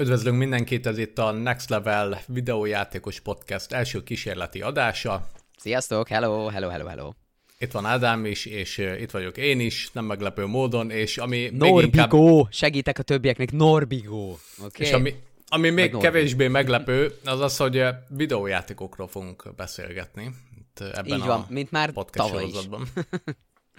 Üdvözlünk mindenkit, ez itt a Next Level videójátékos podcast első kísérleti adása. Sziasztok, hello, hello, hello, hello. Itt van Ádám is, és itt vagyok én is, nem meglepő módon, és ami Norbigo, inkább... segítek a többieknek, Norbigo. Okay. És ami, ami még Meg kevésbé meglepő, az az, hogy videójátékokról fogunk beszélgetni. Itt ebben Így van, a mint már podcast tavaly sorozatban.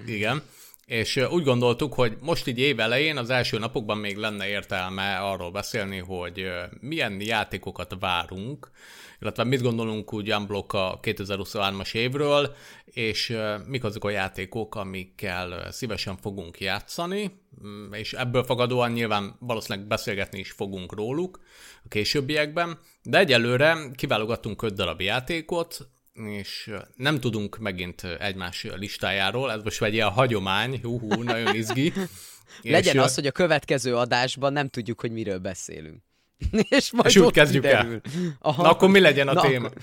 Igen. És úgy gondoltuk, hogy most így év elején, az első napokban még lenne értelme arról beszélni, hogy milyen játékokat várunk, illetve mit gondolunk úgy unblock a 2023-as évről, és mik azok a játékok, amikkel szívesen fogunk játszani, mm, és ebből fogadóan nyilván valószínűleg beszélgetni is fogunk róluk a későbbiekben, de egyelőre kiválogattunk öt darab játékot, és nem tudunk megint egymás listájáról, ez most vegye a hagyomány, hú, hú nagyon izgi. Legyen és az, hogy a következő adásban nem tudjuk, hogy miről beszélünk. és majd és úgy kezdjük kiderül. el. Aha. Na akkor mi legyen a Na, téma? Akkor...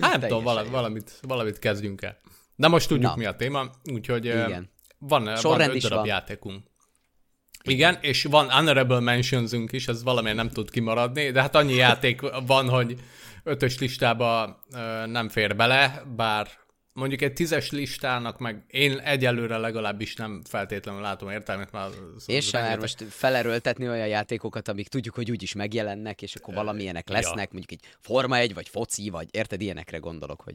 Hát tudom, valamit, valamit, valamit kezdjünk el. De most tudjuk, Na. mi a téma, úgyhogy Igen. van, van öt darab van. játékunk. Igen, és van honorable mentions is, ez valamiért nem tud kimaradni, de hát annyi játék van, hogy ötös listába nem fér bele, bár mondjuk egy tízes listának meg én egyelőre legalábbis nem feltétlenül látom értelmet. Már és sem már most felerőltetni olyan játékokat, amik tudjuk, hogy úgyis megjelennek, és akkor valamilyenek lesznek, ja. mondjuk egy Forma egy vagy foci, vagy érted, ilyenekre gondolok, hogy,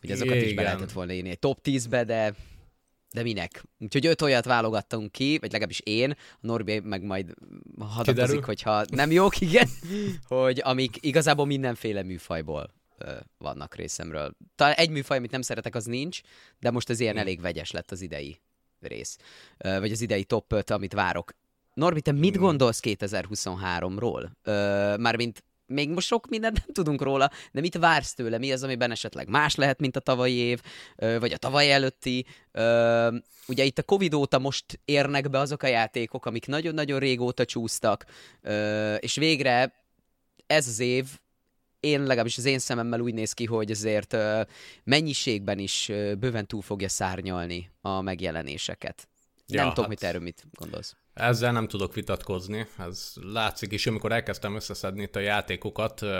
hogy azokat Igen. is be lehetett volna írni egy top 10-be, de de minek? Úgyhogy öt olyat válogattunk ki, vagy legalábbis én, a Norbi meg majd hadakozik, hogyha nem jók, igen, hogy amik igazából mindenféle műfajból ö, vannak részemről. Talán egy műfaj, amit nem szeretek, az nincs, de most ez ilyen hmm. elég vegyes lett az idei rész, ö, vagy az idei top 5, amit várok. Norbi, te mit hmm. gondolsz 2023-ról? Mármint még most sok mindent nem tudunk róla, de mit vársz tőle? Mi az, amiben esetleg más lehet, mint a tavalyi év, vagy a tavaly előtti? Ugye itt a Covid óta most érnek be azok a játékok, amik nagyon-nagyon régóta csúsztak, és végre ez az év én legalábbis az én szememmel úgy néz ki, hogy azért mennyiségben is bőven túl fogja szárnyalni a megjelenéseket. Ja, nem hát... tudom, hogy erről mit gondolsz. Ezzel nem tudok vitatkozni, ez látszik is, amikor elkezdtem összeszedni itt a játékokat, uh,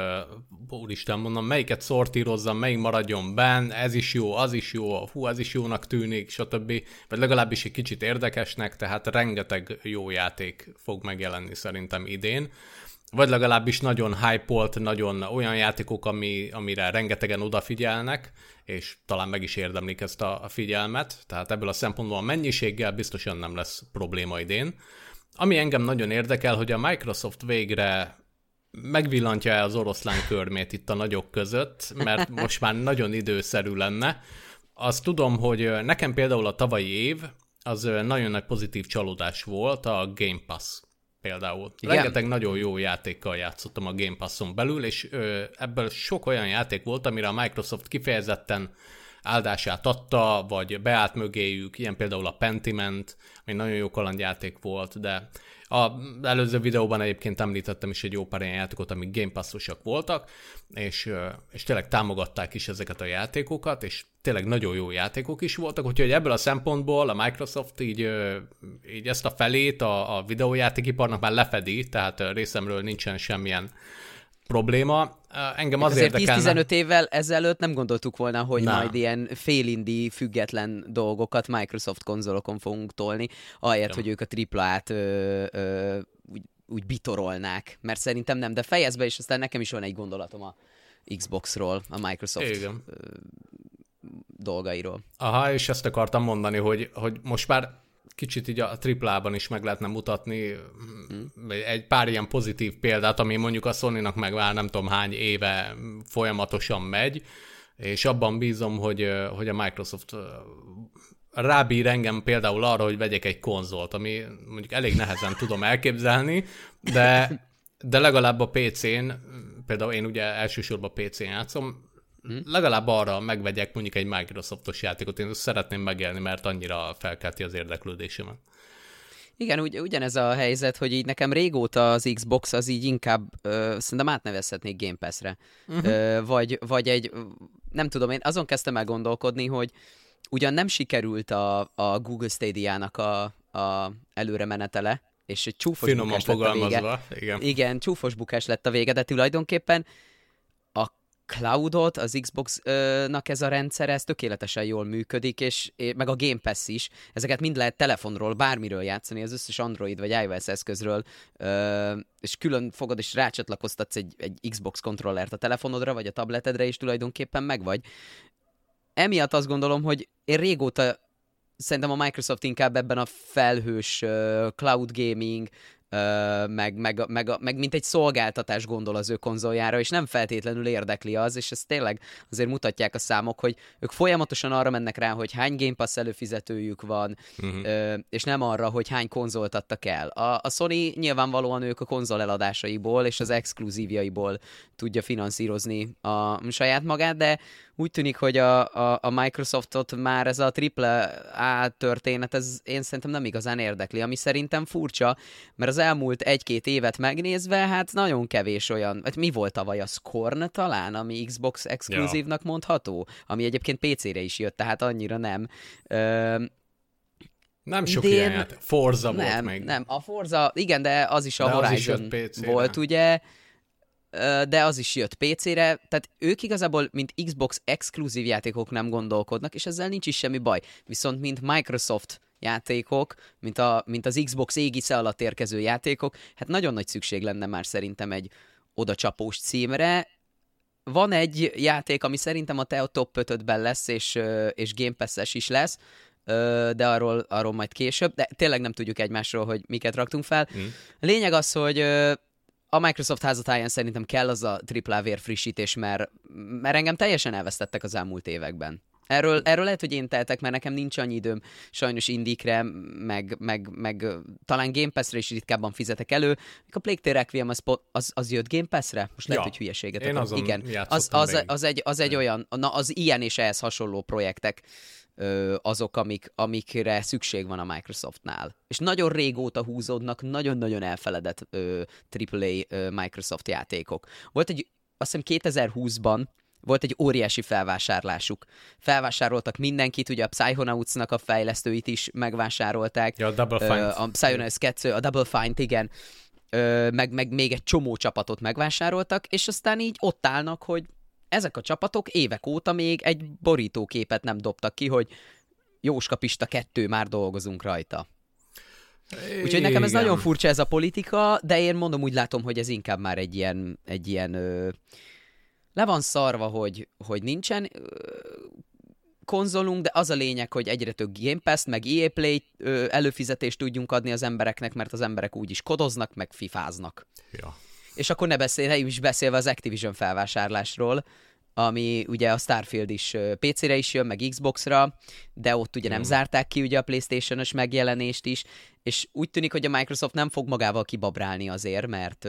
úristen mondom, melyiket szortírozzam, melyik maradjon benn, ez is jó, az is jó, hú, ez is jónak tűnik, stb. Vagy legalábbis egy kicsit érdekesnek, tehát rengeteg jó játék fog megjelenni szerintem idén vagy legalábbis nagyon hype nagyon olyan játékok, ami, amire rengetegen odafigyelnek, és talán meg is érdemlik ezt a, a figyelmet, tehát ebből a szempontból a mennyiséggel biztosan nem lesz probléma idén. Ami engem nagyon érdekel, hogy a Microsoft végre megvillantja az oroszlán körmét itt a nagyok között, mert most már nagyon időszerű lenne. Azt tudom, hogy nekem például a tavalyi év az nagyon nagy pozitív csalódás volt a Game Pass például. Igen. Rengeteg nagyon jó játékkal játszottam a Game Passon belül, és ö, ebből sok olyan játék volt, amire a Microsoft kifejezetten áldását adta, vagy beállt mögéjük, ilyen például a Pentiment, ami nagyon jó kalandjáték volt, de a előző videóban egyébként említettem is egy jó pár ilyen játékot, amik Game Passosak voltak, és, és tényleg támogatták is ezeket a játékokat, és tényleg nagyon jó játékok is voltak, úgyhogy ebből a szempontból a Microsoft így, így ezt a felét a, a videójátékiparnak már lefedi, tehát részemről nincsen semmilyen probléma. Engem az azért érdekelne... 10-15 évvel ezelőtt nem gondoltuk volna, hogy nem. majd ilyen félindi független dolgokat Microsoft konzolokon fogunk tolni, ahelyett, ja. hogy ők a AAA-t ö, ö, úgy, úgy bitorolnák, mert szerintem nem, de fejezd be, és aztán nekem is van egy gondolatom a Xboxról, a Microsoft Igen. Dolgairól. Aha, és ezt akartam mondani, hogy, hogy most már kicsit így a triplában is meg lehetne mutatni mm. egy pár ilyen pozitív példát, ami mondjuk a Sony-nak meg már nem tudom hány éve folyamatosan megy, és abban bízom, hogy, hogy a Microsoft rábír engem például arra, hogy vegyek egy konzolt, ami mondjuk elég nehezen tudom elképzelni, de, de legalább a PC-n, például én ugye elsősorban PC-n játszom? Legalább arra megvegyek mondjuk egy Microsoftos játékot, én szeretném megélni, mert annyira felkelti az érdeklődésemet. Igen, ugy, ugyanez a helyzet, hogy így nekem régóta az Xbox az így inkább, ö, szerintem átnevezhetnék Game Pass-re. Uh-huh. Ö, vagy, vagy egy, nem tudom, én azon kezdtem el gondolkodni, hogy ugyan nem sikerült a, a Google Stadia-nak a, a előre menetele, és egy csúfos Finoman bukás lett a vége. igen. Igen, csúfos bukás lett a vége, de tulajdonképpen cloudot, az Xbox-nak ez a rendszer, ez tökéletesen jól működik, és meg a Game Pass is. Ezeket mind lehet telefonról, bármiről játszani, az összes Android vagy iOS eszközről, és külön fogod és rácsatlakoztatsz egy, egy Xbox kontrollert a telefonodra, vagy a tabletedre, és tulajdonképpen megvagy. Emiatt azt gondolom, hogy én régóta szerintem a Microsoft inkább ebben a felhős cloud gaming, meg, meg, meg, meg mint egy szolgáltatás gondol az ő konzoljára, és nem feltétlenül érdekli az, és ez tényleg azért mutatják a számok, hogy ők folyamatosan arra mennek rá, hogy hány Game Pass előfizetőjük van, uh-huh. és nem arra, hogy hány konzolt adtak el. A, a Sony nyilvánvalóan ők a konzol eladásaiból és az exkluzívjaiból tudja finanszírozni a saját magát, de úgy tűnik, hogy a, a, a Microsoftot már ez a triple A történet, ez én szerintem nem igazán érdekli, ami szerintem furcsa, mert az elmúlt egy-két évet megnézve, hát nagyon kevés olyan, hát mi volt tavaly a Scorn talán, ami Xbox exkluzívnak ja. mondható, ami egyébként PC-re is jött, tehát annyira nem. Ö, nem sok idén... ilyen Forza nem, volt még. Nem, a Forza, igen, de az is a de Horizon is volt, ugye, de az is jött PC-re, tehát ők igazából, mint Xbox exkluzív játékok nem gondolkodnak, és ezzel nincs is semmi baj. Viszont, mint Microsoft játékok, mint, a, mint az Xbox égisze alatt érkező játékok, hát nagyon nagy szükség lenne már szerintem egy oda csapós címre. Van egy játék, ami szerintem a te a top 5-ben lesz, és, és Game Pass-es is lesz, de arról, arról majd később, de tényleg nem tudjuk egymásról, hogy miket raktunk fel. Mm. Lényeg az, hogy a Microsoft házatáján szerintem kell az a tripla vér frissítés, mert, mert engem teljesen elvesztettek az elmúlt években. Erről, erről lehet, hogy én tehetek, mert nekem nincs annyi időm sajnos indikre, meg, meg, meg talán Game Pass-re is ritkábban fizetek elő. A Plague Tale Requiem az, az, az jött Game Pass-re? Most lehet, ja, hogy hülyeséget én azon Igen, az, az, az, egy, az egy olyan, na az ilyen és ehhez hasonló projektek azok, amik, amikre szükség van a Microsoftnál. És nagyon régóta húzódnak nagyon-nagyon elfeledett ö, AAA ö, Microsoft játékok. Volt egy, azt hiszem 2020-ban volt egy óriási felvásárlásuk. Felvásároltak mindenkit, ugye a Psychonauts-nak a fejlesztőit is megvásárolták. Ja, a Double Fine. A Psychonauts 2, a Double Fine, igen. Meg, meg még egy csomó csapatot megvásároltak, és aztán így ott állnak, hogy ezek a csapatok évek óta még egy borítóképet nem dobtak ki, hogy Jóska Pista kettő már dolgozunk rajta. Úgyhogy nekem ez Igen. nagyon furcsa ez a politika, de én mondom úgy látom, hogy ez inkább már egy ilyen, egy ilyen ö, le van szarva, hogy, hogy nincsen konzolunk, de az a lényeg, hogy egyre több Game Pass, meg EA Play ö, előfizetést tudjunk adni az embereknek, mert az emberek úgy is kodoznak, meg fifáznak. Ja. És akkor ne beszélj, is beszélve az Activision felvásárlásról, ami ugye a Starfield is PC-re is jön, meg Xbox-ra, de ott ugye nem hmm. zárták ki ugye a PlayStation-os megjelenést is, és úgy tűnik, hogy a Microsoft nem fog magával kibabrálni azért, mert,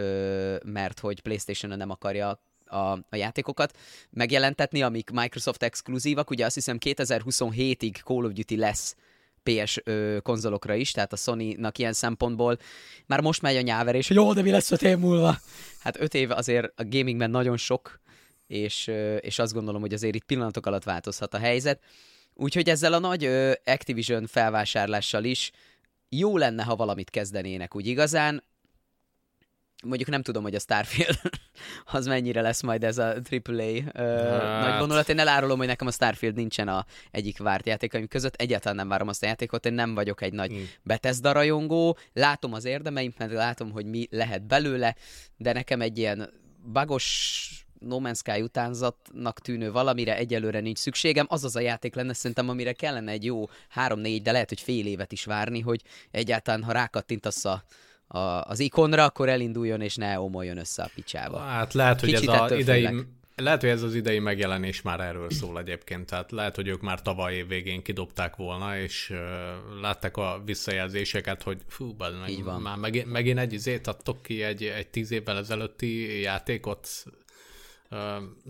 mert hogy PlayStation-on nem akarja a, a játékokat megjelentetni, amik Microsoft exkluzívak. Ugye azt hiszem 2027-ig Call of Duty lesz PS ö, konzolokra is, tehát a Sony-nak ilyen szempontból már most megy a nyáverés, hogy jó, de mi lesz öt év múlva? Hát öt év azért a gamingben nagyon sok, és, ö, és azt gondolom, hogy azért itt pillanatok alatt változhat a helyzet. Úgyhogy ezzel a nagy ö, Activision felvásárlással is jó lenne, ha valamit kezdenének úgy igazán mondjuk nem tudom, hogy a Starfield az mennyire lesz majd ez a AAA hát. nagy vonulat. Én elárulom, hogy nekem a Starfield nincsen a egyik várt játékaim között. Egyáltalán nem várom azt a játékot, én nem vagyok egy nagy hmm. Bethesda rajongó. Látom az érdemeimt, mert látom, hogy mi lehet belőle, de nekem egy ilyen bagos No Man's Sky utánzatnak tűnő valamire egyelőre nincs szükségem. Az az a játék lenne szerintem, amire kellene egy jó három-négy, de lehet, hogy fél évet is várni, hogy egyáltalán, ha rákattintasz a a, az ikonra, akkor elinduljon és ne omoljon össze a picsába. Hát lehet, hogy Kicsit ez az idei, lehet, hogy ez az idei megjelenés már erről szól egyébként, tehát lehet, hogy ők már tavaly év végén kidobták volna, és uh, látták a visszajelzéseket, hogy fú, bad, meg, Így van. már megint, megint egy izét adtok ki, egy, egy tíz évvel ezelőtti játékot,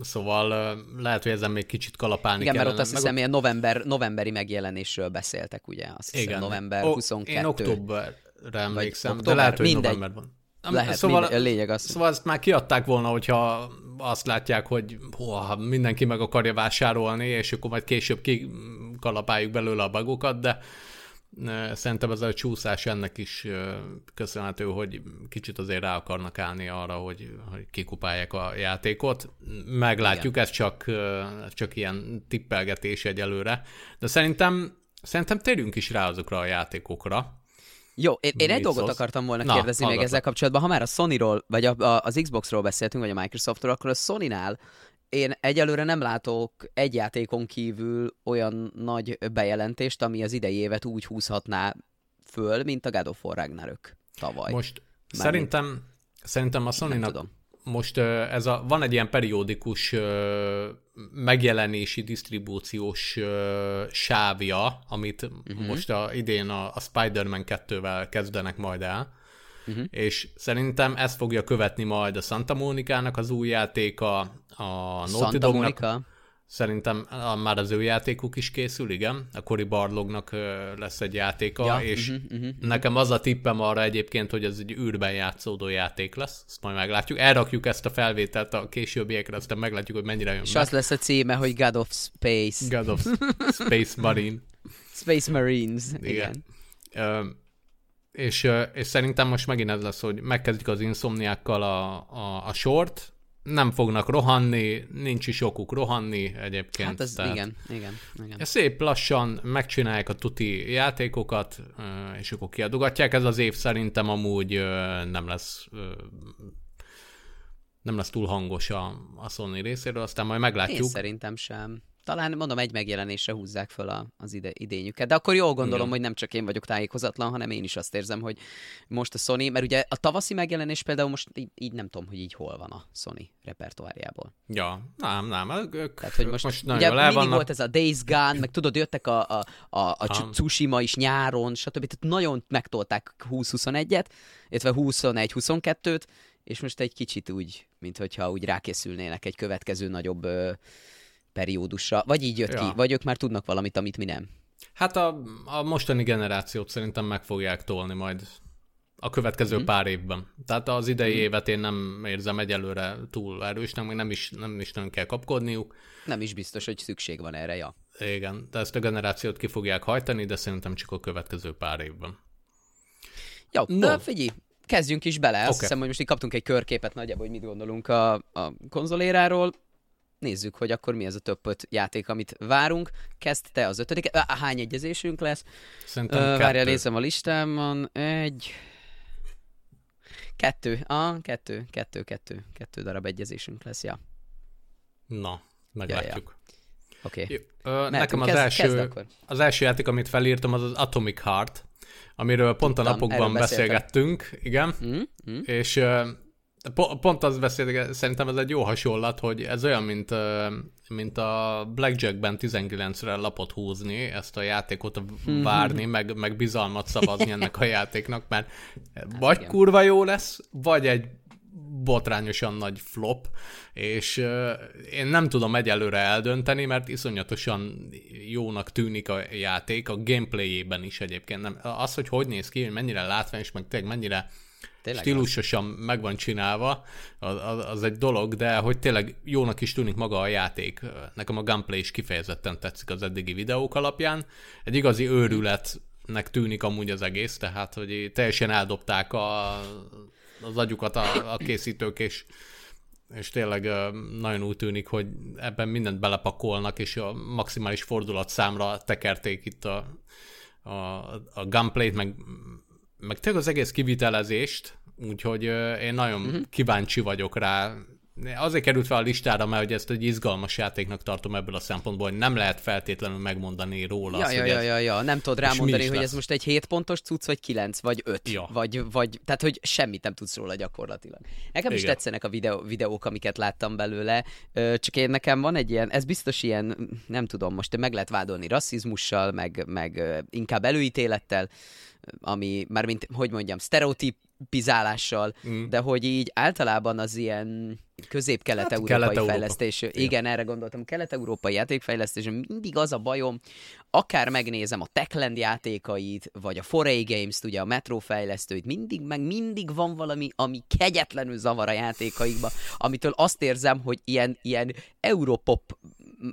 szóval lehet, hogy ezen még kicsit kalapálni Igen, kellene. mert ott azt hiszem, ilyen november, novemberi megjelenésről beszéltek, ugye? Azt hiszem, Igen. november o, 22. Én október, emlékszem, de lehet, hogy mindegy. novemberben. Lehet, szóval, mindegy, a lényeg az. Szóval ezt már kiadták volna, hogyha azt látják, hogy hó, mindenki meg akarja vásárolni, és akkor majd később kikalapáljuk belőle a bagokat, de Szerintem ez a csúszás ennek is köszönhető, hogy kicsit azért rá akarnak állni arra, hogy, hogy kikupálják a játékot. Meglátjuk, Igen. ez csak, csak ilyen tippelgetés egyelőre. De szerintem, szerintem térjünk is rá azokra a játékokra. Jó, én, én egy dolgot akartam volna kérdezni Na, még ezzel kapcsolatban. Ha már a Sony-ról, vagy a, a, az Xbox-ról beszéltünk, vagy a Microsoftról, akkor a Sony-nál én egyelőre nem látok egy játékon kívül olyan nagy bejelentést, ami az idei évet úgy húzhatná föl, mint a God of War Ragnarök tavaly. Most Már szerintem, mint... szerintem a sony most ez a, van egy ilyen periódikus megjelenési, disztribúciós sávja, amit uh-huh. most a, idén a, a Spider-Man 2-vel kezdenek majd el, uh-huh. és szerintem ez fogja követni majd a Santa Monica-nak az új játéka, a Naughty Dognak. Szerintem már az ő játékuk is készül, igen. A Cory Barlognak lesz egy játéka, ja, és uh-huh, uh-huh. nekem az a tippem arra egyébként, hogy ez egy űrben játszódó játék lesz. Ezt majd meglátjuk. Elrakjuk ezt a felvételt a későbbiekre, aztán meglátjuk, hogy mennyire jön És meg. az lesz a címe, hogy God of Space. God of Space Marine. Space Marines, igen. igen. És, és szerintem most megint ez lesz, hogy megkezdik az insomniákkal a, a, a sort, nem fognak rohanni, nincs is okuk rohanni egyébként. Hát ez tehát igen, igen, igen. Szép lassan megcsinálják a tuti játékokat, és akkor kiadogatják. Ez az év szerintem amúgy nem lesz nem lesz túl hangos a, a Sony részéről, aztán majd meglátjuk. Én szerintem sem talán mondom egy megjelenésre húzzák föl a, az ide, idényüket. De akkor jól gondolom, Igen. hogy nem csak én vagyok tájékozatlan, hanem én is azt érzem, hogy most a Sony, mert ugye a tavaszi megjelenés például most így, így nem tudom, hogy így hol van a Sony repertoárjából. Ja, nem, nem. Ők, Tehát, hogy most, most ugye mindig vannak. volt ez a Days Gone, meg tudod, jöttek a, a, a, a Tsushima is nyáron, stb. Tehát nagyon megtolták 20-21-et, illetve 21-22-t, és most egy kicsit úgy, mint hogyha úgy rákészülnének egy következő nagyobb periódusra, vagy így jött ja. ki, vagy ők már tudnak valamit, amit mi nem. Hát a, a mostani generációt szerintem meg fogják tolni majd a következő mm. pár évben. Tehát az idei mm. évet én nem érzem egyelőre túl erősnek, meg nem is, nem is nagyon kell kapkodniuk. Nem is biztos, hogy szükség van erre, ja. Igen, de ezt a generációt ki fogják hajtani, de szerintem csak a következő pár évben. Jó, no. de figyelj, kezdjünk is bele. Azt okay. hiszem, hogy most így kaptunk egy körképet nagyjából, hogy mit gondolunk a, a konzoléráról nézzük, hogy akkor mi ez a több öt játék, amit várunk. Kezd te az ötödik. Hány egyezésünk lesz? Szerintem Várjál, nézem a listámon. Egy... Kettő. Ah, kettő, kettő, kettő. Kettő darab egyezésünk lesz, ja. Na, meglátjuk. Ja, ja. Oké. Okay. Nekem az, kezd, első, kezd az első játék, amit felírtam, az az Atomic Heart, amiről pont Tudtam, a napokban beszélgettünk, igen, mm, mm. és Pont az beszéltek, szerintem ez egy jó hasonlat, hogy ez olyan, mint, mint a Blackjackben 19-re lapot húzni, ezt a játékot várni, meg, meg bizalmat szavazni ennek a játéknak, mert vagy igen. kurva jó lesz, vagy egy botrányosan nagy flop, és én nem tudom egyelőre eldönteni, mert iszonyatosan jónak tűnik a játék, a gameplayében is egyébként. Nem, az, hogy hogy néz ki, hogy mennyire látványos, meg tényleg mennyire Tényleg stílusosan az. meg van csinálva, az, az, egy dolog, de hogy tényleg jónak is tűnik maga a játék. Nekem a gameplay is kifejezetten tetszik az eddigi videók alapján. Egy igazi őrületnek tűnik amúgy az egész, tehát hogy teljesen eldobták a, az agyukat a, a készítők, és és tényleg nagyon úgy tűnik, hogy ebben mindent belepakolnak, és a maximális fordulat számra tekerték itt a, a, a gunplay-t, meg meg tényleg az egész kivitelezést, úgyhogy én nagyon uh-huh. kíváncsi vagyok rá. Azért került fel a listára, mert hogy ezt egy izgalmas játéknak tartom ebből a szempontból, hogy nem lehet feltétlenül megmondani róla. Ja, azt, ja, ja, ja, ja, nem tudod rámondani, hogy ez most egy 7 pontos cucc, vagy 9, vagy 5, ja. vagy, vagy, tehát hogy semmit nem tudsz róla gyakorlatilag. Nekem Igen. is tetszenek a videó, videók, amiket láttam belőle, csak én nekem van egy ilyen, ez biztos ilyen, nem tudom, most meg lehet vádolni rasszizmussal, meg, meg inkább előítélettel, ami már mint, hogy mondjam, sztereotipizálással, mm. de hogy így általában az ilyen közép-kelet-európai hát, fejlesztés, igen. igen, erre gondoltam, kelet-európai játékfejlesztés, mindig az a bajom, akár megnézem a Techland játékait, vagy a Foray Games-t, ugye a Metro fejlesztőit, mindig, meg mindig van valami, ami kegyetlenül zavar a játékaikba, amitől azt érzem, hogy ilyen, ilyen Europop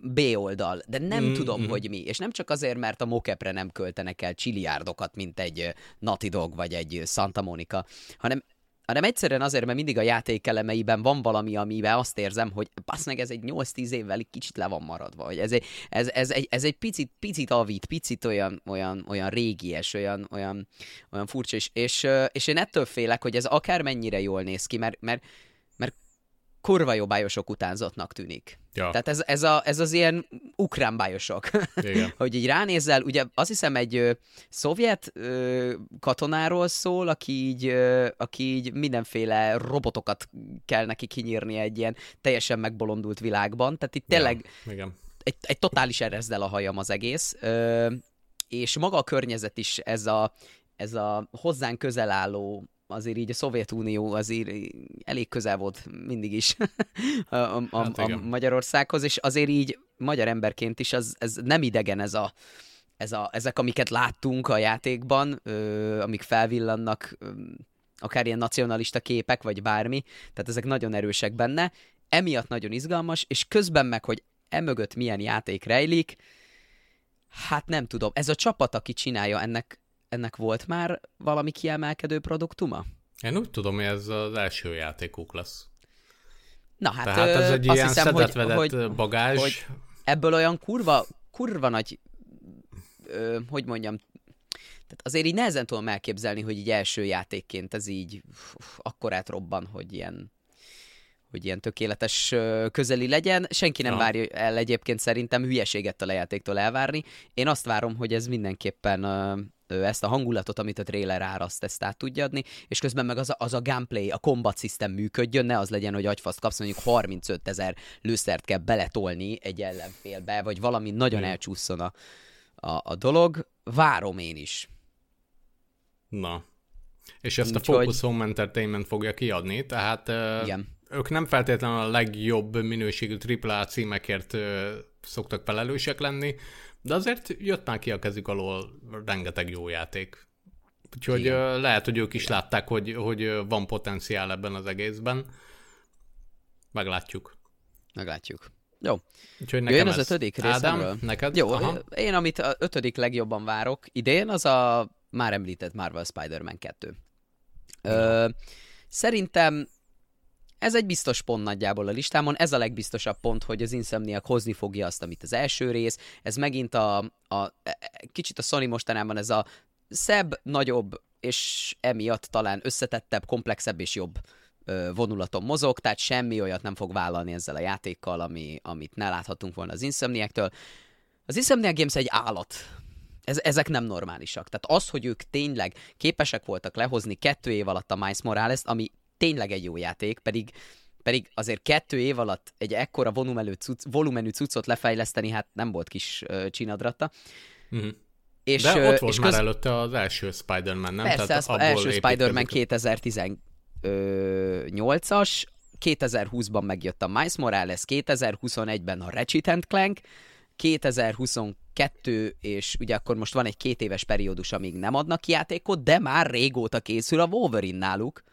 B oldal, de nem mm-hmm. tudom, hogy mi. És nem csak azért, mert a mokepre nem költenek el csiliárdokat, mint egy Naughty Dog vagy egy Santa Monica, hanem hanem egyszerűen azért, mert mindig a játék elemeiben van valami, amiben azt érzem, hogy passz meg, ez egy 8-10 évvel kicsit le van maradva, hogy ez egy, ez, ez egy, ez egy picit, picit avít, picit olyan, olyan, olyan régies, olyan, olyan, olyan furcsa, és, és, és én ettől félek, hogy ez akármennyire jól néz ki, mert, mert kurva jó bájosok utánzottnak tűnik. Ja. Tehát ez, ez, a, ez az ilyen ukrán bájosok. hogy így ránézel, ugye azt hiszem egy ö, szovjet ö, katonáról szól, aki így, ö, aki így mindenféle robotokat kell neki kinyírni egy ilyen teljesen megbolondult világban. Tehát itt tényleg ja, igen. Egy, egy totális erezdel a hajam az egész. Ö, és maga a környezet is ez a, ez a hozzánk közel álló azért így a Szovjetunió azért elég közel volt mindig is a, a, hát a Magyarországhoz, és azért így magyar emberként is az, ez nem idegen ez a, ez a, ezek, amiket láttunk a játékban, ö, amik felvillannak, ö, akár ilyen nacionalista képek, vagy bármi, tehát ezek nagyon erősek benne, emiatt nagyon izgalmas, és közben meg, hogy emögött milyen játék rejlik, hát nem tudom. Ez a csapat, aki csinálja, ennek ennek volt már valami kiemelkedő produktuma? Én úgy tudom, hogy ez az első játékuk lesz. Na hát, Tehát ez egy ilyen hiszem, hogy, hogy, bagázs. Hogy ebből olyan kurva, kurva nagy, ö, hogy mondjam, tehát azért így nehezen tudom elképzelni, hogy így első játékként ez így uff, akkorát robban, hogy ilyen hogy ilyen tökéletes közeli legyen. Senki nem ja. várja el egyébként szerintem hülyeséget a lejátéktól elvárni. Én azt várom, hogy ez mindenképpen ezt a hangulatot, amit a trailer áraszt, ezt át tudja adni, és közben meg az a, az a gameplay, a combat system működjön, ne az legyen, hogy agyfaszt kapsz, mondjuk 35 ezer lőszert kell beletolni egy ellenfélbe, vagy valami nagyon hmm. elcsúszson a, a, a dolog. Várom én is. Na. És ezt Úgy, a Focus. Home Entertainment fogja kiadni, tehát igen. ők nem feltétlenül a legjobb minőségű AAA címekért szoktak felelősek lenni, de azért jött már ki a kezük alól rengeteg jó játék. Úgyhogy Igen. lehet, hogy ők is látták, hogy, hogy van potenciál ebben az egészben. Meglátjuk. Meglátjuk. Jó. Úgyhogy nekem Jön az ez ötödik részemről. Ádám, neked? Jó, Aha. én amit a ötödik legjobban várok idén, az a már említett Marvel Spider-Man 2. Ö, szerintem ez egy biztos pont nagyjából a listámon, ez a legbiztosabb pont, hogy az Insomniac hozni fogja azt, amit az első rész. Ez megint a, a e, e, kicsit a Sony mostanában ez a szebb, nagyobb, és emiatt talán összetettebb, komplexebb és jobb vonulaton mozog, tehát semmi olyat nem fog vállalni ezzel a játékkal, ami, amit ne láthatunk volna az Insomniac-től. Az Insomniac Games egy állat. Ez, ezek nem normálisak. Tehát az, hogy ők tényleg képesek voltak lehozni kettő év alatt a Miles Morales-t, ami tényleg egy jó játék, pedig pedig azért kettő év alatt egy ekkora volumenű, cucc, volumenű cuccot lefejleszteni, hát nem volt kis uh, csinadratta. Mm-hmm. És, De ott volt és már köz... előtte az első Spider-Man, nem? Persze, Tehát az első Spider-Man 2018-as, 2020-ban megjött a Miles Morales, 2021-ben a Ratchet Clank, 2022, és ugye akkor most van egy két éves periódus, amíg nem adnak játékot, de már régóta készül a Wolverine náluk,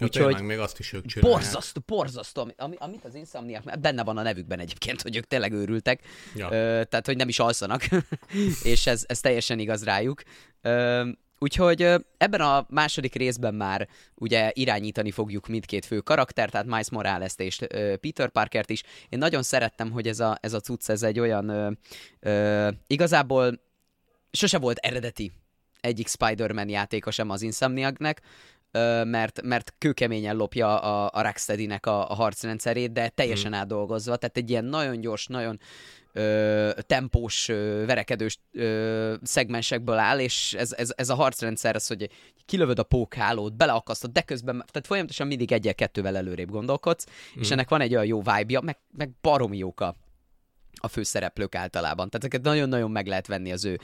Úgyhogy még azt is ők csinálják. Borzasztó, borzasztó, ami, amit az Insomniac, benne van a nevükben egyébként, hogy ők tényleg őrültek, ja. ö, tehát hogy nem is alszanak, és ez, ez teljesen igaz rájuk. Ö, úgyhogy ebben a második részben már ugye irányítani fogjuk mindkét fő karakter, tehát Miles morales és Peter Parkert is. Én nagyon szerettem, hogy ez a, ez a cucc, ez egy olyan ö, ö, igazából sose volt eredeti egyik Spider-Man játéka sem az Insomniacnek, mert, mert kőkeményen lopja a, a Rocksteady-nek a, a harcrendszerét, de teljesen hmm. átdolgozva, tehát egy ilyen nagyon gyors, nagyon ö, tempós, ö, verekedős ö, szegmensekből áll, és ez, ez, ez a harcrendszer az, hogy kilövöd a pókhálót, beleakasztod, de közben, tehát folyamatosan mindig egyel-kettővel előrébb gondolkodsz, hmm. és ennek van egy olyan jó vibe meg, meg baromi jók a, a főszereplők általában. Tehát ezeket nagyon-nagyon meg lehet venni az ő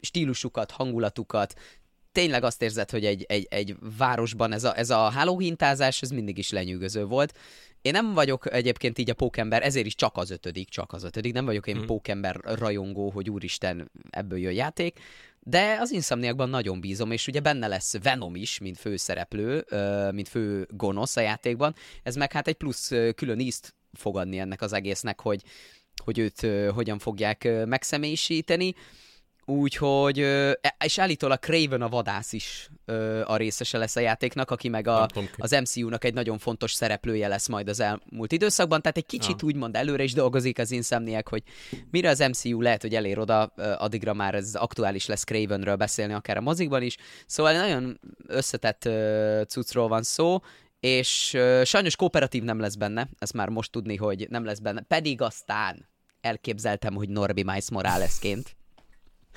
stílusukat, hangulatukat, tényleg azt érzed, hogy egy, egy, egy városban ez a, ez a hálóhintázás, ez mindig is lenyűgöző volt. Én nem vagyok egyébként így a pókember, ezért is csak az ötödik, csak az ötödik, nem vagyok én hmm. pókember rajongó, hogy úristen, ebből jön játék, de az Insomniakban nagyon bízom, és ugye benne lesz Venom is, mint főszereplő, mint fő gonosz a játékban, ez meg hát egy plusz külön ízt fogadni ennek az egésznek, hogy hogy őt hogyan fogják megszemélyisíteni. Úgyhogy, e- és állítólag Craven a vadász is a részese lesz a játéknak, aki meg a, az MCU-nak egy nagyon fontos szereplője lesz majd az elmúlt időszakban, tehát egy kicsit Ja. úgymond előre is dolgozik az Insomniac, hogy mire az MCU lehet, hogy elér oda, addigra már ez aktuális lesz Cravenről beszélni, akár a mozikban is. Szóval egy nagyon összetett cuccról van szó, és sajnos kooperatív nem lesz benne, ezt már most tudni, hogy nem lesz benne, pedig aztán elképzeltem, hogy Norbi Miles Moralesként.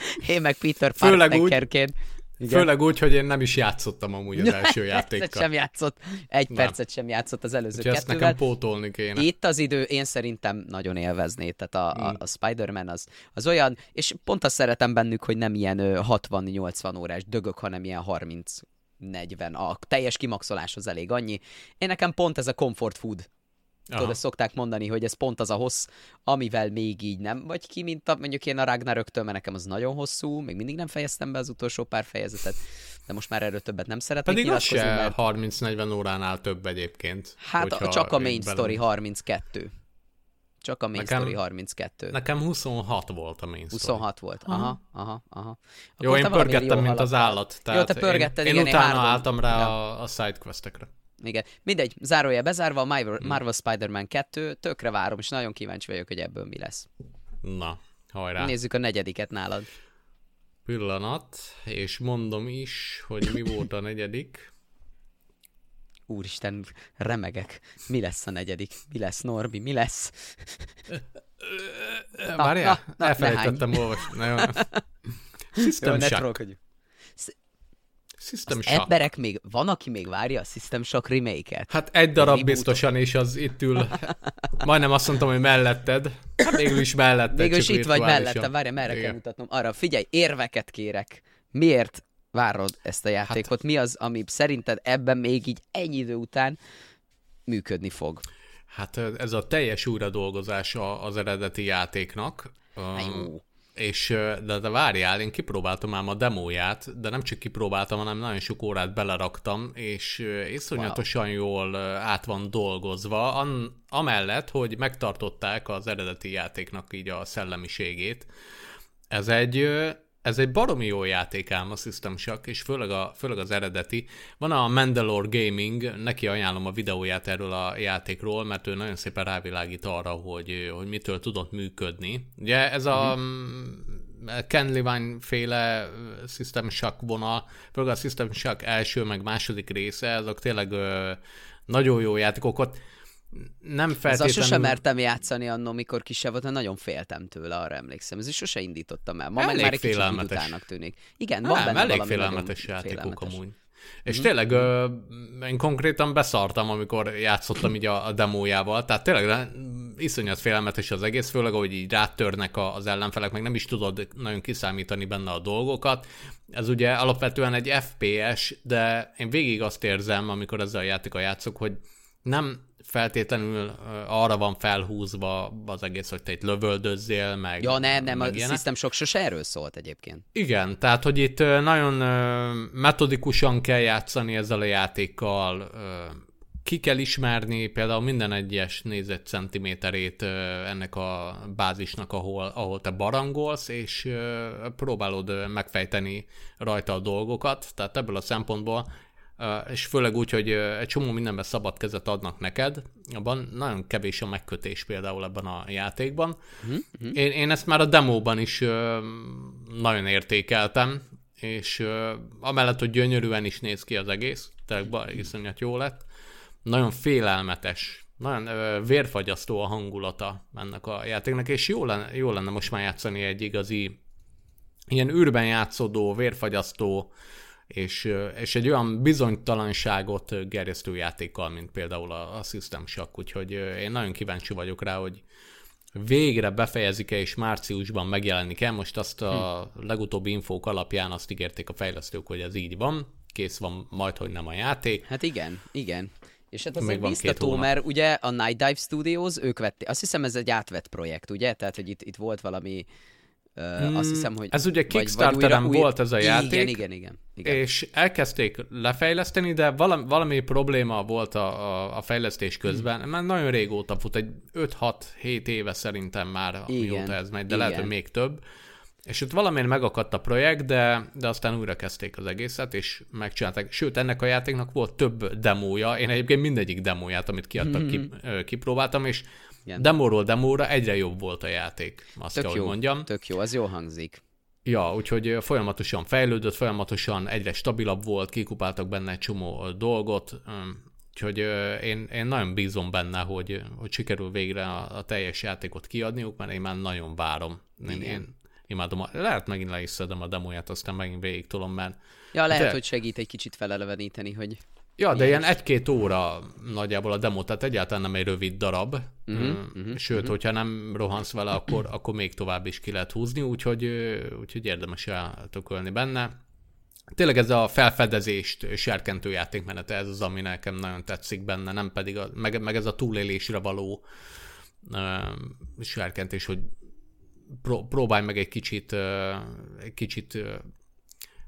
Én meg Peter Parkerként. Igen. Főleg úgy, hogy én nem is játszottam amúgy az első percet játékkal. sem játszott, egy Nem. percet sem játszott az előző Úgyhogy kettővel. nekem pótolni kéne. Itt az idő, én szerintem nagyon élvezné, tehát a, a, a Spider-Man az, az olyan, és pont azt szeretem bennük, hogy nem ilyen ö, 60-80 órás dögök, hanem ilyen 30 40, a teljes kimaxoláshoz elég annyi. Én nekem pont ez a comfort food. Tudod, Aha. ezt szokták mondani, hogy ez pont az a hossz, amivel még így nem vagy ki, mint a, mondjuk én a Ragnaröktől, mert nekem az nagyon hosszú, még mindig nem fejeztem be az utolsó pár fejezetet, de most már erről többet nem szeretnék Pedig az se 30-40 óránál több egyébként. Hát hogyha csak a main így bele- story 32. Csak a main Nekem- story 32. Nekem 26 volt a main story. 26 volt. Aha, aha, aha. Jó, Akkor én te valamiért pörgettem, mint az haladtál. állat. Jó, te pörgetted, én, igen, én utána hárman- álltam rá Ja. a, a sidequestekre. Igen. Mindegy, zárója bezárva, a Hmm. Marvel, Marvel Spider-Man 2, tökre várom, és nagyon kíváncsi vagyok, hogy ebből mi lesz. Na, hajrá. Nézzük a negyediket nálad. Pillanat, és mondom is, hogy mi volt a negyedik. Úristen, remegek. Mi lesz a negyedik? Mi lesz, Norbi? Mi lesz? Várjál, elfelejtettem olvasni. System Shock. System Shock. Emberek még, van, aki még várja a System Shock remake-et? Hát egy darab biztosan, és az itt ül. Majdnem azt mondtam, hogy melletted. Végül is melletted. Végül is itt vagy mellette, várj, merre kell Igen. mutatnom. Arra, figyelj, érveket kérek. Miért várod ezt a játékot? Mi az, ami szerinted ebben még így ennyi idő után működni fog? Hát ez a teljes újradolgozása az eredeti játéknak. Hát jó. És, de, de várjál, én kipróbáltam ám a demóját, de nem csak kipróbáltam, hanem nagyon sok órát beleraktam, és iszonyatosan wow. jól át van dolgozva, an, amellett, hogy megtartották az eredeti játéknak így a szellemiségét. Ez egy, ez egy baromi jó játék ám a System Shock, és főleg, a, főleg az eredeti. Van a Mandalore Gaming, neki ajánlom a videóját erről a játékról, mert ő nagyon szépen rávilágít arra, hogy, hogy mitől tudott működni. Ugye ez a mm-hmm. Ken Levine féle System Shock vonal, főleg a System Shock első meg második része, azok tényleg ö, nagyon jó játékok. Nem feltétlenül... sosem mertem játszani annó, mikor kisebb voltam, nagyon féltem tőle, arra emlékszem. Ez is sose indítottam el. Ma meg Elég már egy kicsit utának tűnik. Igen, van Nem, benne elég félelmetes játékok félelmetes. amúgy. És tényleg ö, én konkrétan beszartam, amikor játszottam így a, a demójával, tehát tényleg iszonyat félelmetes az egész, főleg, hogy így rátörnek a- az ellenfelek, meg nem is tudod nagyon kiszámítani benne a dolgokat. Ez ugye alapvetően egy FPS, de én végig azt érzem, amikor ezzel a játékkal játszok, hogy nem feltétlenül arra van felhúzva az egész, hogy te itt lövöldözzél, meg Ja, nem, nem, a ilyenek. System Shock sose erről szólt egyébként. Igen, tehát hogy itt nagyon metodikusan kell játszani ezzel a játékkal, ki kell ismerni például minden egyes négyzetcentiméterét ennek a bázisnak, ahol, ahol te barangolsz, és próbálod megfejteni rajta a dolgokat, tehát ebből a szempontból és főleg úgy, hogy egy csomó mindenben szabad kezet adnak neked, abban nagyon kevés a megkötés például ebben a játékban. Mhm, Én, én ezt már a demóban is nagyon értékeltem, és amellett, hogy gyönyörűen is néz ki az egész, tényleg iszonyat jó lett, nagyon félelmetes, nagyon ö, vérfagyasztó a hangulata ennek a játéknak, és jó lenne, jó lenne most már játszani egy igazi ilyen űrben játszódó, vérfagyasztó, és, és egy olyan bizonytalanságot gerjesztő játékkal, mint például a, a System Shock, úgyhogy én nagyon kíváncsi vagyok rá, hogy végre befejezik-e és márciusban megjelenik-e. Most azt a legutóbbi infók alapján azt ígérték a fejlesztők, hogy ez így van, kész van majd, hogy nem a játék. Hát igen, igen. És hát azért biztató, mert ugye a Night Dive Studios, ők vették, azt hiszem ez egy átvett projekt, ugye? Tehát, hogy itt, itt volt valami Uh, azt hiszem, hogy... Ez ugye Kickstarteren újra, volt ez a játék. Igen, igen, igen, igen. És elkezdték lefejleszteni, de valami, valami probléma volt a, a, a fejlesztés közben. Hmm. Már nagyon régóta fut, egy 5-6-7 éve szerintem már, igen, mióta ez megy, de igen. lehet, hogy még több. És ott valamiért megakadt a projekt, de, de aztán újra kezdték az egészet, és megcsinálták. Sőt, ennek a játéknak volt több demója. Én egyébként mindegyik demóját, amit kiadtak, mm-hmm. kipróbáltam, és igen. demóról demóra egyre jobb volt a játék, azt tök kell, jó, hogy mondjam. Tök jó, az jó hangzik. Ja, úgyhogy folyamatosan fejlődött, folyamatosan egyre stabilabb volt, kikupáltak benne egy csomó dolgot, úgyhogy én, én nagyon bízom benne, hogy, hogy sikerül végre a, a teljes játékot kiadniuk, mert én már nagyon várom. Én, én imádom. A, lehet megint le is szedem a demóját, aztán megint végig tolom, mert... Ja, lehet, de... hogy segít egy kicsit feleleveníteni, hogy Ja, de ilyen egy-két óra nagyjából a demo, tehát egyáltalán nem egy rövid darab. Uh-huh, uh-huh, Sőt, uh-huh. hogyha nem rohansz vele, akkor, akkor még tovább is ki lehet húzni, úgyhogy, úgyhogy érdemes eltökölni benne. Tényleg ez a felfedezést serkentő játékmenete, ez az, ami nekem nagyon tetszik benne, nem pedig a, meg, meg ez a túlélésre való uh, serkentés, hogy pró- próbálj meg egy kicsit, uh, egy kicsit uh,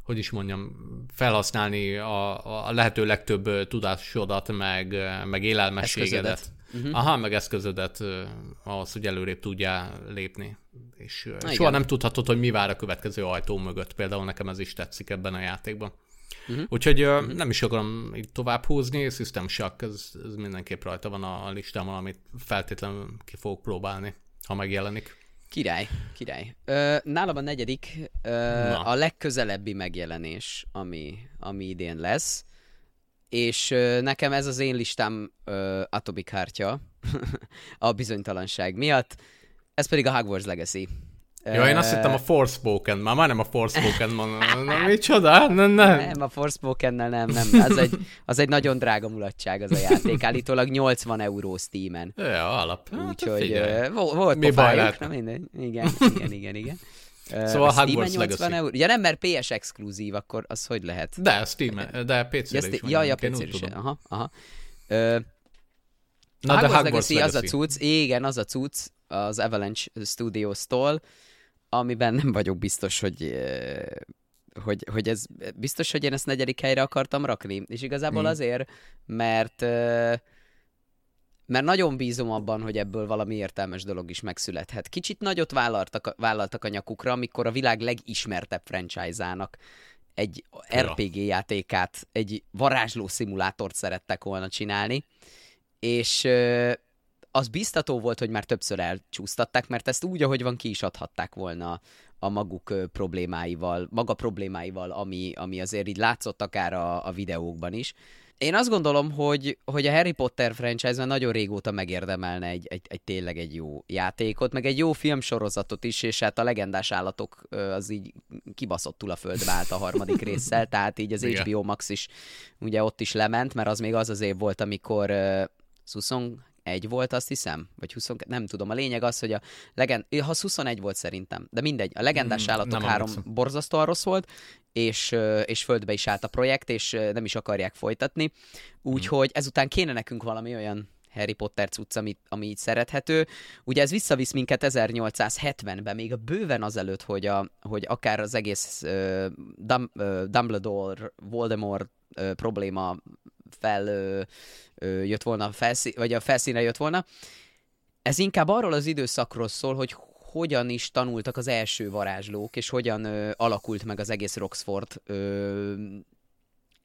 hogy is mondjam, felhasználni a, a lehető legtöbb tudásodat, meg, meg élelmességedet. Uh-huh. Aha, meg eszközödet ahhoz, hogy előrébb tudjál lépni. És Na, soha igen. nem tudhatod, hogy mi vár a következő ajtó mögött. Például nekem ez is tetszik ebben a játékban. Uh-huh. Úgyhogy uh-huh. nem is akarom itt tovább húzni, System Shock, ez, ez mindenképp rajta van a listámon, amit feltétlenül ki fogok próbálni, ha megjelenik. Király, király. Ö, nálam a negyedik ö, a legközelebbi megjelenés, ami, ami idén lesz, és ö, nekem ez az én listám ö, Atomic Kártya a bizonytalanság miatt, ez pedig a Hogwarts Legacy. Ja, én azt hittem a Forspoken, már majdnem a Forspoken mondom. Na, micsoda? Ne, ne. Nem, a Forspoken-nel nem, nem. Az egy, az egy nagyon drága mulatság az a játék. Állítólag 80 euró Steam-en. Ja, alap. Hát, Úgyhogy hát, volt Mi baj lehet? Na mindegy. Igen, igen, igen, igen. Szóval a Hogwarts Legacy. Euró. Ja nem, mert PS exkluzív, akkor az hogy lehet? De, Steam, de PC-re ja, is Ja, ja, PC-re is. Aha, aha. Ö, Na, Hogwarts de Hogwarts Legacy, Legacy, az a cucc, igen, az a cucc, az Avalanche Studios-tól, amiben nem vagyok biztos, hogy hogy, hogy ez biztos, hogy én ezt negyedik helyre akartam rakni. És igazából hmm. azért, mert mert nagyon bízom abban, hogy ebből valami értelmes dolog is megszülethet. Kicsit nagyot vállaltak, vállaltak a nyakukra, amikor a világ legismertebb franchise-ának egy ja. RPG játékát, egy varázsló szimulátort szerettek volna csinálni, és az biztató volt, hogy már többször elcsúsztatták, mert ezt úgy, ahogy van, ki is adhatták volna a maguk problémáival, maga problémáival, ami, ami azért így látszott akár a, a videókban is. Én azt gondolom, hogy, hogy a Harry Potter franchise nagyon régóta megérdemelne egy, egy, egy tényleg egy jó játékot, meg egy jó filmsorozatot is, és hát a legendás állatok az így kibaszottul a földbe állt a harmadik résszel, tehát így az. HBO Max is ugye ott is lement, mert az még az az év volt, amikor 20, egy volt, azt hiszem, vagy 20, nem tudom. A lényeg az, hogy a legend, ha 21 volt szerintem, de mindegy, a legendás mm, állatok három emlékszem. borzasztóan rossz volt, és, és földbe is állt a projekt, és nem is akarják folytatni. Úgyhogy mm. ezután kéne nekünk valami olyan Harry Potter cucc, ami, ami így szerethető. Ugye ez visszavisz minket 1870-ben, még a bőven azelőtt, hogy, a, hogy akár az egész uh, Dum, uh, Dumbledore, Voldemort uh, probléma fel ö, ö, jött volna, a felszín, vagy a felszínre jött volna. Ez inkább arról az időszakról szól, hogy hogyan is tanultak az első varázslók, és hogyan ö, alakult meg az egész Roxford ö,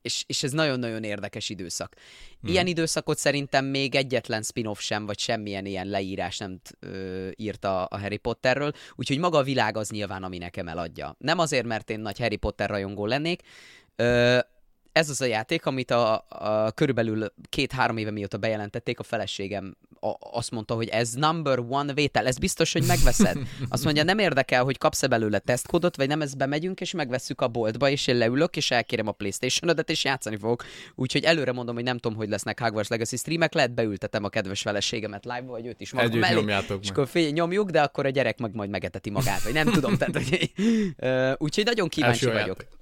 és, és ez nagyon-nagyon érdekes időszak. Hmm. Ilyen időszakot szerintem még egyetlen spin-off sem, vagy semmilyen ilyen leírás nem ö, írta a Harry Potterről, úgyhogy maga a világ az nyilván, ami nekem eladja. Nem azért, mert én nagy Harry Potter rajongó lennék, ö, ez az a játék, amit a, a körülbelül két-három éve mióta bejelentették, a feleségem a, azt mondta, hogy ez number one vétel, ez biztos, hogy megveszed. Azt mondja, nem érdekel, hogy kapsz-e belőle tesztkódot, vagy nem, ezt bemegyünk, és megvesszük a boltba, és én leülök, és elkérem a playstation és játszani fogok. Úgyhogy előre mondom, hogy nem tudom, hogy lesznek Hogwarts Legacy streamek, lehet beültetem a kedves feleségemet live vagy őt is magam Együtt mellé, nyomjátok és akkor fél, nyomjuk, de akkor a gyerek meg majd megeteti magát, vagy nem tudom. Tehát, hogy, úgyhogy nagyon kíváncsi Első vagyok.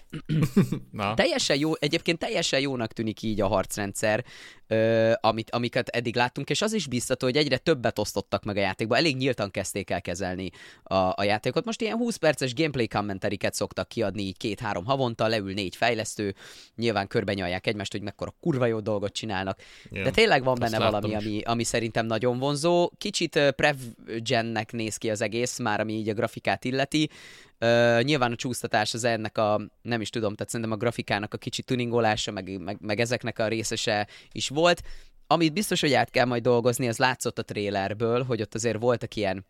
Na. Teljesen jó, egyébként teljesen jónak tűnik így a harcrendszer. ö, amit, amiket eddig láttunk, és az is biztató, hogy egyre többet osztottak meg a játékba, elég nyíltan kezdték el kezelni a, a játékot. Most ilyen 20 perces gameplay kommenteriket szoktak kiadni így két-három havonta, leül négy fejlesztő, nyilván körbenyalják egymást, hogy mekkora kurva jó dolgot csinálnak. Yeah. De tényleg van benne valami, ami, ami szerintem nagyon vonzó. Kicsit prev-gennek néz ki az egész, már ami így a grafikát illeti. Uh, nyilván a csúsztatás az ennek a, nem is tudom, tehát szerintem a grafikának a kicsi tuningolása, meg, meg, meg ezeknek a részese is volt. Amit biztos, hogy át kell majd dolgozni, az látszott a trélerből, hogy ott azért voltak ilyen,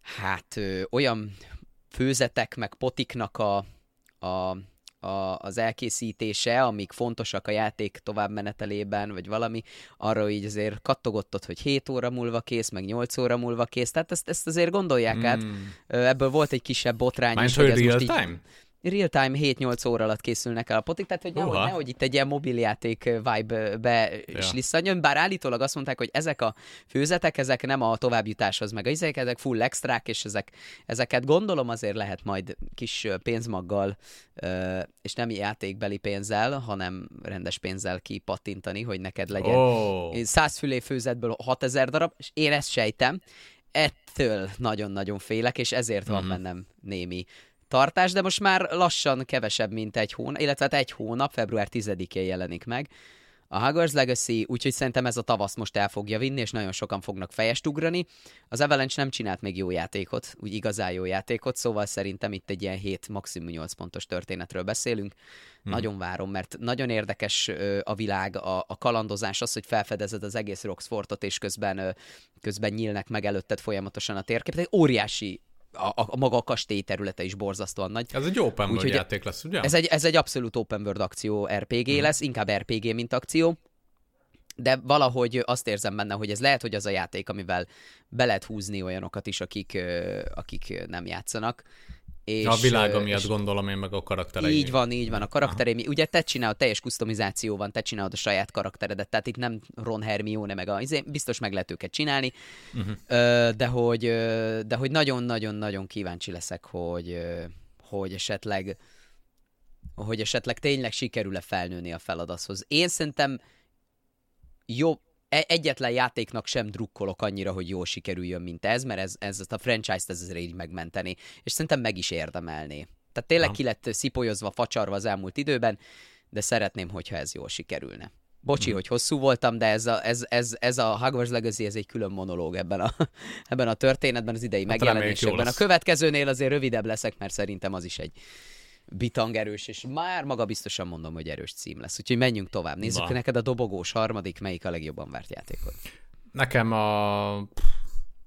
hát ö, olyan főzetek, meg potiknak a, a a, az elkészítése, amik fontosak a játék továbbmenetelében, vagy valami, arra így azért kattogott ott, hogy 7 óra múlva kész, meg 8 óra múlva kész, tehát ezt, ezt azért gondolják mm. át. Hmm. Ebből volt egy kisebb botrány Mármint, is, hogy, hogy real time? Így, real-time 7-8 óra alatt készülnek el a potik, tehát hogy nehogy, nehogy itt egy ilyen mobiljáték vibe be ja. lisszanjon, bár állítólag azt mondták, hogy ezek a főzetek, ezek nem a továbbjutáshoz meg, ezek, ezek full extrák, és ezek, ezeket gondolom azért lehet majd kis pénzmaggal, és nem játékbeli pénzzel, hanem rendes pénzzel kipattintani, hogy neked legyen oh. 100 fülé főzetből 6000 darab, és én ezt sejtem, ettől nagyon-nagyon félek, és ezért van mm. bennem némi tartás, de most már lassan kevesebb, mint egy hónap, illetve hát egy hónap, február 10-én jelenik meg a Hogwarts Legacy, úgyhogy szerintem ez a tavasz most el fogja vinni, és nagyon sokan fognak fejest ugrani. Az Avalanche nem csinált még jó játékot, úgy igazán jó játékot, szóval szerintem itt egy ilyen 7, maximum 8 pontos történetről beszélünk. Hmm. Nagyon várom, mert nagyon érdekes ö, a világ, a, a kalandozás, az, hogy felfedezed az egész Roxfortot, és közben, ö, közben nyílnek meg előtted folyamatosan a térkép. Egy óriási a, a maga a kastély területe is borzasztóan nagy. Ez egy open world játék lesz, ugye? Ez egy, ez egy abszolút open world akció RPG hmm. lesz, inkább RPG, mint akció. De valahogy azt érzem benne, hogy ez lehet, hogy az a játék, amivel be lehet húzni olyanokat is, akik, akik nem játszanak, és, a világa miatt és gondolom én meg a karakterei. Így van, így van, a karakterei. Ugye te csinálod, teljes kustomizáció van, te csinálod a saját karakteredet, tehát itt nem Ron Hermione, meg a, izé, biztos meg lehet őket csinálni, uh-huh. de hogy de hogy nagyon-nagyon-nagyon kíváncsi leszek, hogy, hogy esetleg hogy esetleg tényleg sikerül-e felnőni a feladathoz. Én szerintem jobb, egyetlen játéknak sem drukkolok annyira, hogy jól sikerüljön, mint ez, mert ez, ez a franchise-t ez azért így megmenteni, és szerintem meg is érdemelné. Tehát tényleg ki lett szipolyozva, facsarva az elmúlt időben, de szeretném, hogyha ez jól sikerülne. Bocsi, hmm. hogy hosszú voltam, de ez a, ez, ez, ez a Hogwarts Legacy, ez egy külön monológ ebben a, ebben a történetben, az idei hát megjelenésben. A következőnél azért rövidebb leszek, mert szerintem az is egy, bitang erős, és már maga biztosan mondom, hogy erős cím lesz. Úgyhogy menjünk tovább. Nézzük, Na. neked a dobogós harmadik, melyik a legjobban várt játékod? Nekem a...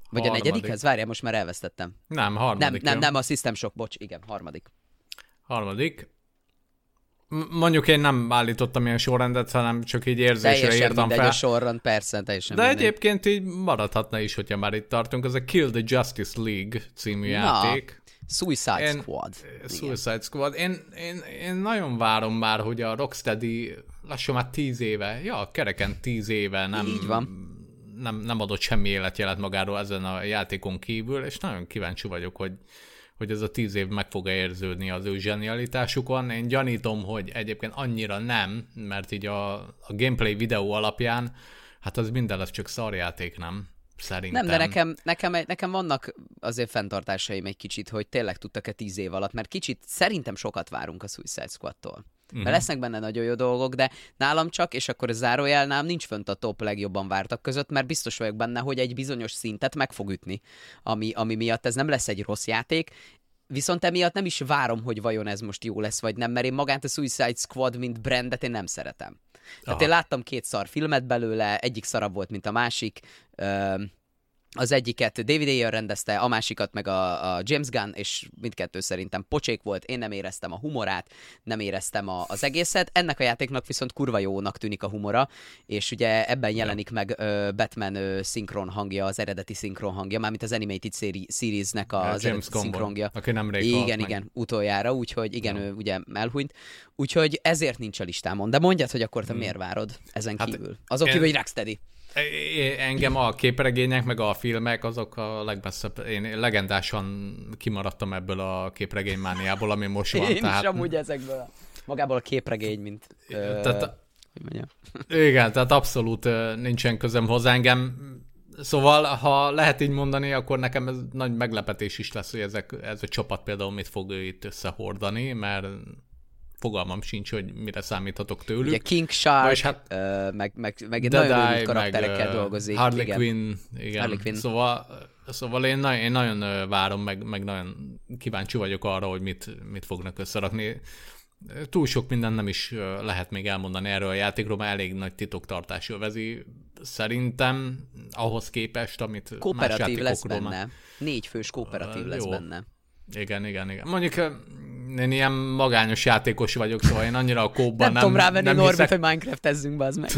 Vagy a negyedikhez? Várjál, most már elvesztettem. Nem, harmadik. Nem, nem, nem, a System Shock, bocs, igen, harmadik. Harmadik. Mondjuk én nem állítottam ilyen sorrendet, hanem csak így érzésre teljesen írtam fel. a sorrend, persze, teljesen De mindegy. egyébként így maradhatna is, hogyha már itt tartunk. Ez a Kill the Justice League című Na. játék. Suicide én, Squad. Suicide Igen. Squad. Én, én, én nagyon várom már, hogy a Rocksteady lassan már tíz éve, ja, kereken tíz éve nem, Így van. Nem, nem adott semmi életjelet magáról ezen a játékon kívül, és nagyon kíváncsi vagyok, hogy, hogy ez a tíz év meg fog érződni az ő zsenialitásukon. Én gyanítom, hogy egyébként annyira nem, mert így a, a gameplay videó alapján, hát az minden lesz csak szarjáték, nem? Szerintem. Nem, de nekem, nekem, nekem vannak azért fenntartásaim egy kicsit, hogy tényleg tudtak-e tíz év alatt, mert kicsit szerintem sokat várunk a Suicide Squad-tól. Uh-huh. Mert lesznek benne nagyon jó dolgok, de nálam csak, és akkor a zárójelnám nincs fönt a top legjobban vártak között, mert biztos vagyok benne, hogy egy bizonyos szintet meg fog ütni, ami, ami miatt ez nem lesz egy rossz játék, Viszont emiatt nem is várom, hogy vajon ez most jó lesz, vagy nem, mert én magát a Suicide Squad, mint brandet én nem szeretem. Tehát én láttam két szar filmet belőle, egyik szarabb volt, mint a másik. Az egyiket David Ayer rendezte, a másikat meg a, a James Gunn, és mindkettő szerintem pocsék volt, én nem éreztem a humorát, nem éreztem a, az egészet. Ennek a játéknak viszont kurva jónak tűnik a humora, és ugye ebben jelenik meg uh, Batman uh, szinkron hangja, az eredeti szinkron hangja, mármint az Animated Series-nek a, az James eredeti hangja. aki nem Igen, igen, meg. utoljára, úgyhogy igen, ja. ő ugye elhunyt. Úgyhogy ezért nincs a listámon. De mondjad, hogy akkor te hmm. miért várod ezen hát kívül? Azon én... kívül, hogy Rocksteady. Engem a képregények, meg a filmek, azok a legmesszebb, én legendásan kimaradtam ebből a képregénymániából, ami most van. Én tehát... is amúgy ezekből, magából a képregény, mint... Tehát hogy mondjam. Igen, tehát abszolút nincsen közöm hozzá engem. Szóval, ha lehet így mondani, akkor nekem ez nagy meglepetés is lesz, hogy ezek, ez a csapat például mit fog itt összehordani, mert fogalmam sincs, hogy mire számíthatok tőlük. Ugye King Shark, hát, uh, meg, meg, meg nagyon új karakterekkel meg, dolgozik. Harley igen. Quinn, igen. Harley Quinn. Szóval, szóval én, nagyon, én nagyon várom, meg, meg nagyon kíváncsi vagyok arra, hogy mit, mit fognak összerakni. Túl sok minden nem is lehet még elmondani erről a játékról, mert elég nagy titoktartás övezi. Szerintem ahhoz képest, amit Kooperatív lesz benne. Már... Négy fős kooperatív uh, lesz benne. Igen, igen, igen. Mondjuk én ilyen magányos játékos vagyok, szóval én annyira a kóban nem... Nem tudom rávenni nem Norbit, hiszek... hogy Minecraft-ezzünk, az meg.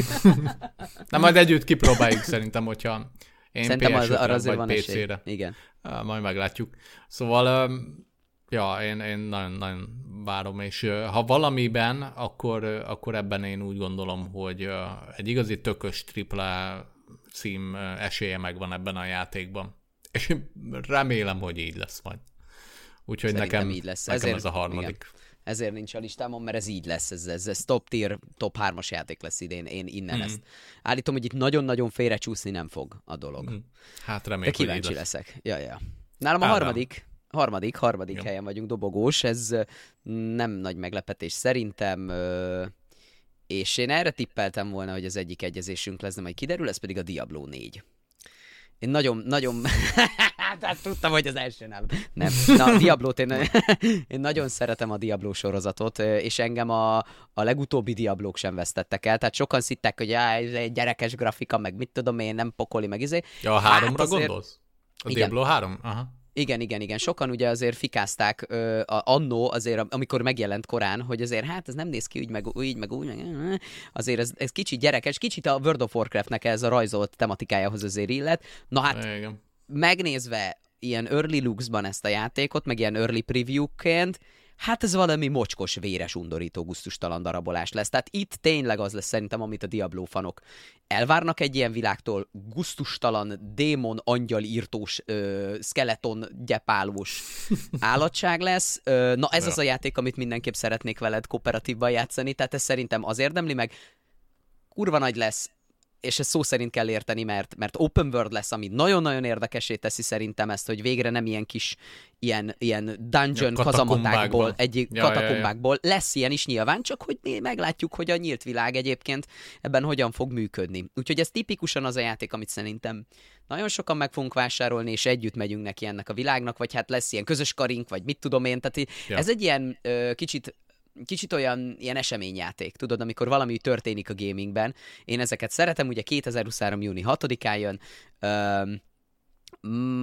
Na majd együtt kipróbáljuk szerintem, hogyha én Szerintem az, arra azért vagy PC-re. Igen. Majd meglátjuk. Szóval, ja, én, én nagyon, nagyon várom, és ha valamiben, akkor, akkor ebben én úgy gondolom, hogy egy igazi tökös tripla cím esélye megvan ebben a játékban. És remélem, hogy így lesz majd. Úgyhogy Szerintem nekem, így lesz. nekem Ezért, ez a harmadik. Igen. Ezért nincs a listámon, mert ez így lesz, ez, ez, ez top tier, top 3-as játék lesz idén, én innen mm. ezt. Állítom, hogy itt nagyon-nagyon félrecsúszni nem fog a dolog. Mm. Hát remélem, De kíváncsi leszek. Ja, ja. Nálam a Ádám. harmadik, harmadik, harmadik ja. helyen vagyunk, dobogós, ez nem nagy meglepetés szerintem, és én erre tippeltem volna, hogy az egyik egyezésünk lesz, de majd kiderül, ez pedig a Diablo 4. Én nagyon, nagyon... hát tudtam, hogy az első nem. Nem. Na, a Diablót én, én nagyon szeretem a Diablo sorozatot, és engem a, a legutóbbi Diablók sem vesztettek el. Tehát sokan szittek, hogy ez egy gyerekes grafika, meg mit tudom én, nem pokoli, meg izé. Ja, a háromra hát azért... gondolsz? A Diablo 3? Aha. Igen, igen, igen. Sokan ugye azért fikázták uh, a, annó, azért amikor megjelent korán, hogy azért hát ez nem néz ki úgy, meg úgy, meg úgy, meg, azért ez, ez kicsit gyerekes, kicsit a World of Warcraftnek ez a rajzolt tematikájához azért illet. Na hát, igen. Megnézve ilyen early looks-ban ezt a játékot, meg ilyen early preview-ként, hát ez valami mocskos, véres, undorító, guztustalan darabolás lesz. Tehát itt tényleg az lesz szerintem, amit a Diablo fanok elvárnak egy ilyen világtól, guztustalan, démon, angyal írtós, ö, skeleton, gyepálós állatság lesz. Ö, na ez ja. az a játék, amit mindenképp szeretnék veled kooperatívban játszani, tehát ez szerintem az érdemli meg. Kurva nagy lesz, és ezt szó szerint kell érteni, mert, mert open world lesz, ami nagyon-nagyon érdekesé teszi szerintem ezt, hogy végre nem ilyen kis ilyen, ilyen dungeon ja, kazamatákból, egyik ja, katakombákból. Ja, ja. Lesz ilyen is nyilván, csak hogy mi meglátjuk, hogy a nyílt világ egyébként ebben hogyan fog működni. Úgyhogy ez tipikusan az a játék, amit szerintem nagyon sokan meg fogunk vásárolni, és együtt megyünk neki ennek a világnak, vagy hát lesz ilyen közös karink, vagy mit tudom én. Tehát ja. ez egy ilyen ö, kicsit kicsit olyan ilyen eseményjáték, tudod, amikor valami történik a gamingben. Én ezeket szeretem, ugye 2023. júni 6-án jön, um,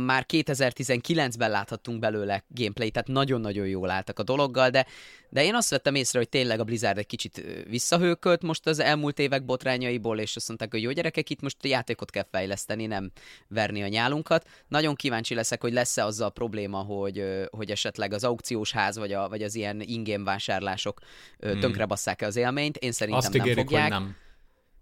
már 2019-ben láthattunk belőle gameplay, tehát nagyon-nagyon jól álltak a dologgal, de, de én azt vettem észre, hogy tényleg a Blizzard egy kicsit visszahőkölt most az elmúlt évek botrányaiból, és azt mondták, hogy jó gyerekek, itt most játékot kell fejleszteni, nem verni a nyálunkat. Nagyon kíváncsi leszek, hogy lesz-e azzal a probléma, hogy, hogy esetleg az aukciós ház, vagy, a, vagy az ilyen ingame vásárlások hmm. tönkrebasszák-e az élményt. Én szerintem azt ígérik, nem fogják. Hogy nem.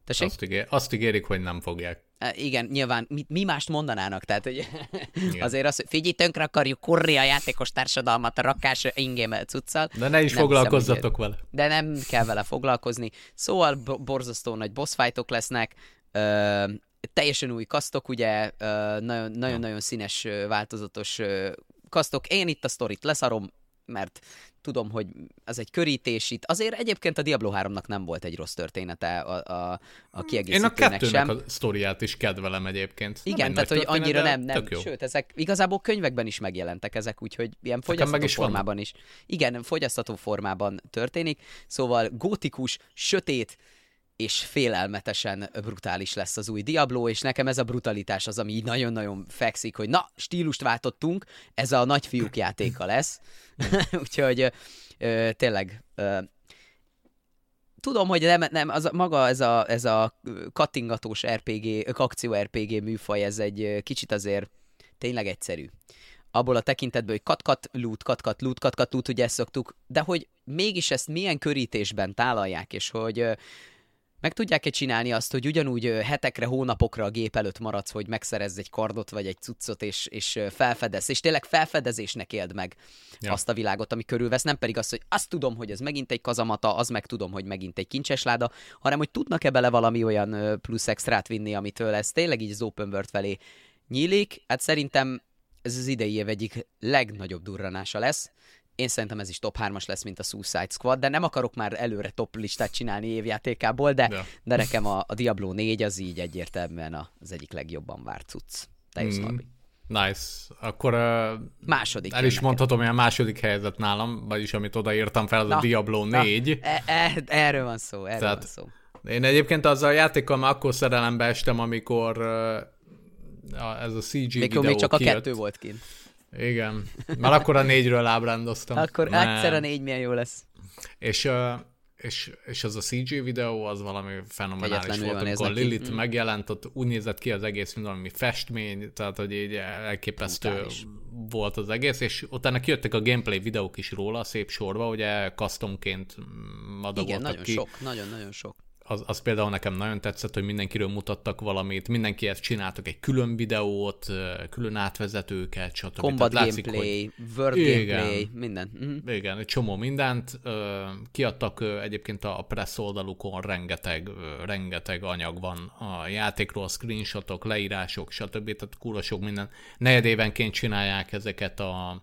Tessék? Azt, ígér, azt ígérik, hogy nem fogják. Igen, nyilván mi, mi mást mondanának, tehát hogy azért az, hogy figyelj, tönkre akarjuk kurri a játékos társadalmat a rakás ingame cuccal. De ne is nem foglalkozzatok hiszem, vele. De nem kell vele foglalkozni. Szóval borzasztó nagy boss fightok lesznek, ö, teljesen új kasztok, ugye, nagyon-nagyon színes, változatos kasztok. Én itt a sztorit leszarom, mert tudom, hogy ez egy körítés itt. Azért egyébként a Diablo 3-nak nem volt egy rossz története a, a, a kiegészítőnek Én a kettőnek sem. a sztoriát is kedvelem egyébként. Igen, nem tehát hogy annyira nem, nem. Sőt, ezek igazából könyvekben is megjelentek ezek, úgyhogy ilyen fogyasztható is formában is. Igen, fogyasztható formában történik. Szóval gótikus, sötét, és félelmetesen brutális lesz az új Diablo, és nekem ez a brutalitás az, ami így nagyon-nagyon fekszik, hogy na, stílust váltottunk, ez a nagyfiúk játéka lesz. Úgyhogy ö, tényleg ö, tudom, hogy nem, nem az, maga ez a, ez a kattingatós RPG, akció RPG műfaj, ez egy kicsit azért tényleg egyszerű. Abból a tekintetből, hogy kat-kat loot, kat-kat loot, kat-kat loot, ugye ezt szoktuk, de hogy mégis ezt milyen körítésben tálalják, és hogy meg tudják-e csinálni azt, hogy ugyanúgy hetekre, hónapokra a gép előtt maradsz, hogy megszerezz egy kardot vagy egy cuccot, és, és felfedez, és tényleg felfedezésnek éld meg ja. azt a világot, ami körülvesz, nem pedig azt, hogy azt tudom, hogy ez megint egy kazamata, az meg tudom, hogy megint egy kincsesláda, hanem hogy tudnak-e bele valami olyan plusz extrát vinni, amitől ez tényleg így az open world felé nyílik. Hát szerintem ez az idei év egyik legnagyobb durranása lesz. Én szerintem ez is top 3-as lesz, mint a Suicide Squad, de nem akarok már előre top listát csinálni évjátékából, de, de. de nekem a, a Diablo 4 az így egyértelműen az egyik legjobban várt cucc. Te mm. Nice. Akkor uh, második el is mondhatom, hogy a második helyzet nálam, vagyis amit odaírtam fel, az na, a Diablo 4. Na, e- e- erről van szó, erről Tehát van szó. Én egyébként azzal a játékkal már akkor szerelembe estem, amikor uh, ez a CG Mikor videó még csak kijött. a kettő volt kint. Igen. Már akkor a négyről ábrándoztam. Akkor Nem. egyszer a négy milyen jó lesz. És, és, és az a CG videó az valami fenomenális volt, amikor Lilith mm. megjelent, ott úgy nézett ki az egész, mint valami festmény, tehát hogy így elképesztő Brutális. volt az egész, és utána kijöttek a gameplay videók is róla, szép sorba, ugye customként adagoltak Igen, nagyon ki. sok, nagyon-nagyon sok az, az például nekem nagyon tetszett, hogy mindenkiről mutattak valamit, mindenkihez csináltak egy külön videót, külön átvezetőket, stb. Combat Tehát látszik, gameplay, hogy... word igen, gameplay, minden. Uh-huh. Igen, egy csomó mindent. Kiadtak egyébként a press oldalukon rengeteg, rengeteg anyag van a játékról, screenshotok, leírások, stb. Tehát kurva sok minden. Negyedévenként csinálják ezeket a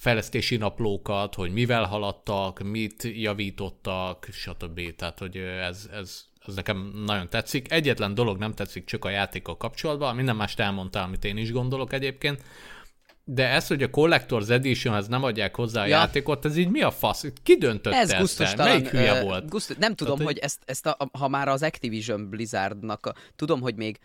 fejlesztési naplókat, hogy mivel haladtak, mit javítottak, stb. Tehát, hogy ez, ez, ez nekem nagyon tetszik. Egyetlen dolog nem tetszik csak a játékkal kapcsolatban, minden mást elmondtál, amit én is gondolok egyébként, de ez, hogy a Collector's Edition, ez nem adják hozzá a ja. játékot, ez így mi a fasz? Ki döntötte ez ezt el? Melyik hülye uh, volt? Gusztus, nem tudom, Tehát, hogy ezt, ezt a, ha már az Activision Blizzardnak, a, tudom, hogy még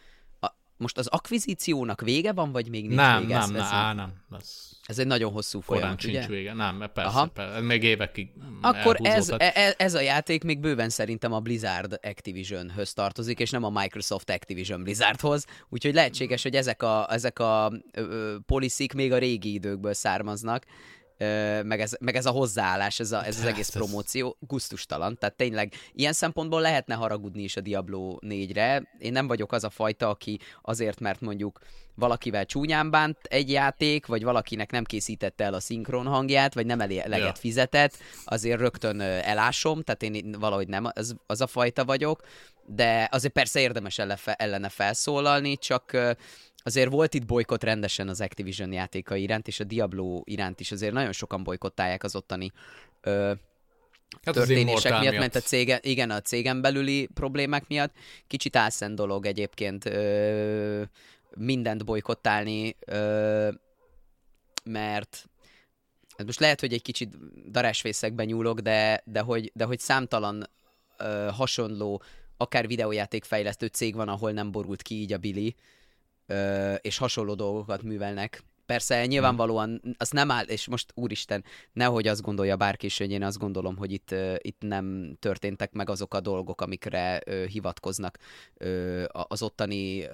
most az akvizíciónak vége van, vagy még nincs nem, vége? Nem, nem, nem, nem. Ez ez egy nagyon hosszú folyamat, sincs ugye? vége. Nem, persze, Aha. persze, még évekig Akkor ez, ez, ez a játék még bőven szerintem a Blizzard Activision-höz tartozik, és nem a Microsoft Activision Blizzardhoz, úgyhogy lehetséges, hogy ezek a, ezek a ö, poliszik még a régi időkből származnak, meg ez, meg ez a hozzáállás, ez, a, ez az egész promóció gusztustalan. Tehát tényleg ilyen szempontból lehetne haragudni is a Diablo 4-re. Én nem vagyok az a fajta, aki azért, mert mondjuk valakivel csúnyán bánt egy játék, vagy valakinek nem készítette el a szinkron hangját, vagy nem eleget ja. fizetett, azért rögtön elásom, tehát én valahogy nem az, az a fajta vagyok, de azért persze érdemes ellene felszólalni, csak azért volt itt bolykot rendesen az Activision játékai iránt, és a Diablo iránt is. Azért nagyon sokan bolykottálják az ottani ö, hát történések miatt, miatt, ment a cége, igen, a cégen belüli problémák miatt. Kicsit álszent dolog egyébként ö, mindent bolykottálni, ö, mert ez most lehet, hogy egy kicsit darásfészekben nyúlok, de, de, hogy, de hogy számtalan ö, hasonló, akár videójátékfejlesztő cég van, ahol nem borult ki így a Billy, ö, és hasonló dolgokat művelnek. Persze nyilvánvalóan az nem áll, és most úristen, nehogy azt gondolja bárki is, hogy én azt gondolom, hogy itt, itt nem történtek meg azok a dolgok, amikre uh, hivatkoznak uh, az ottani uh,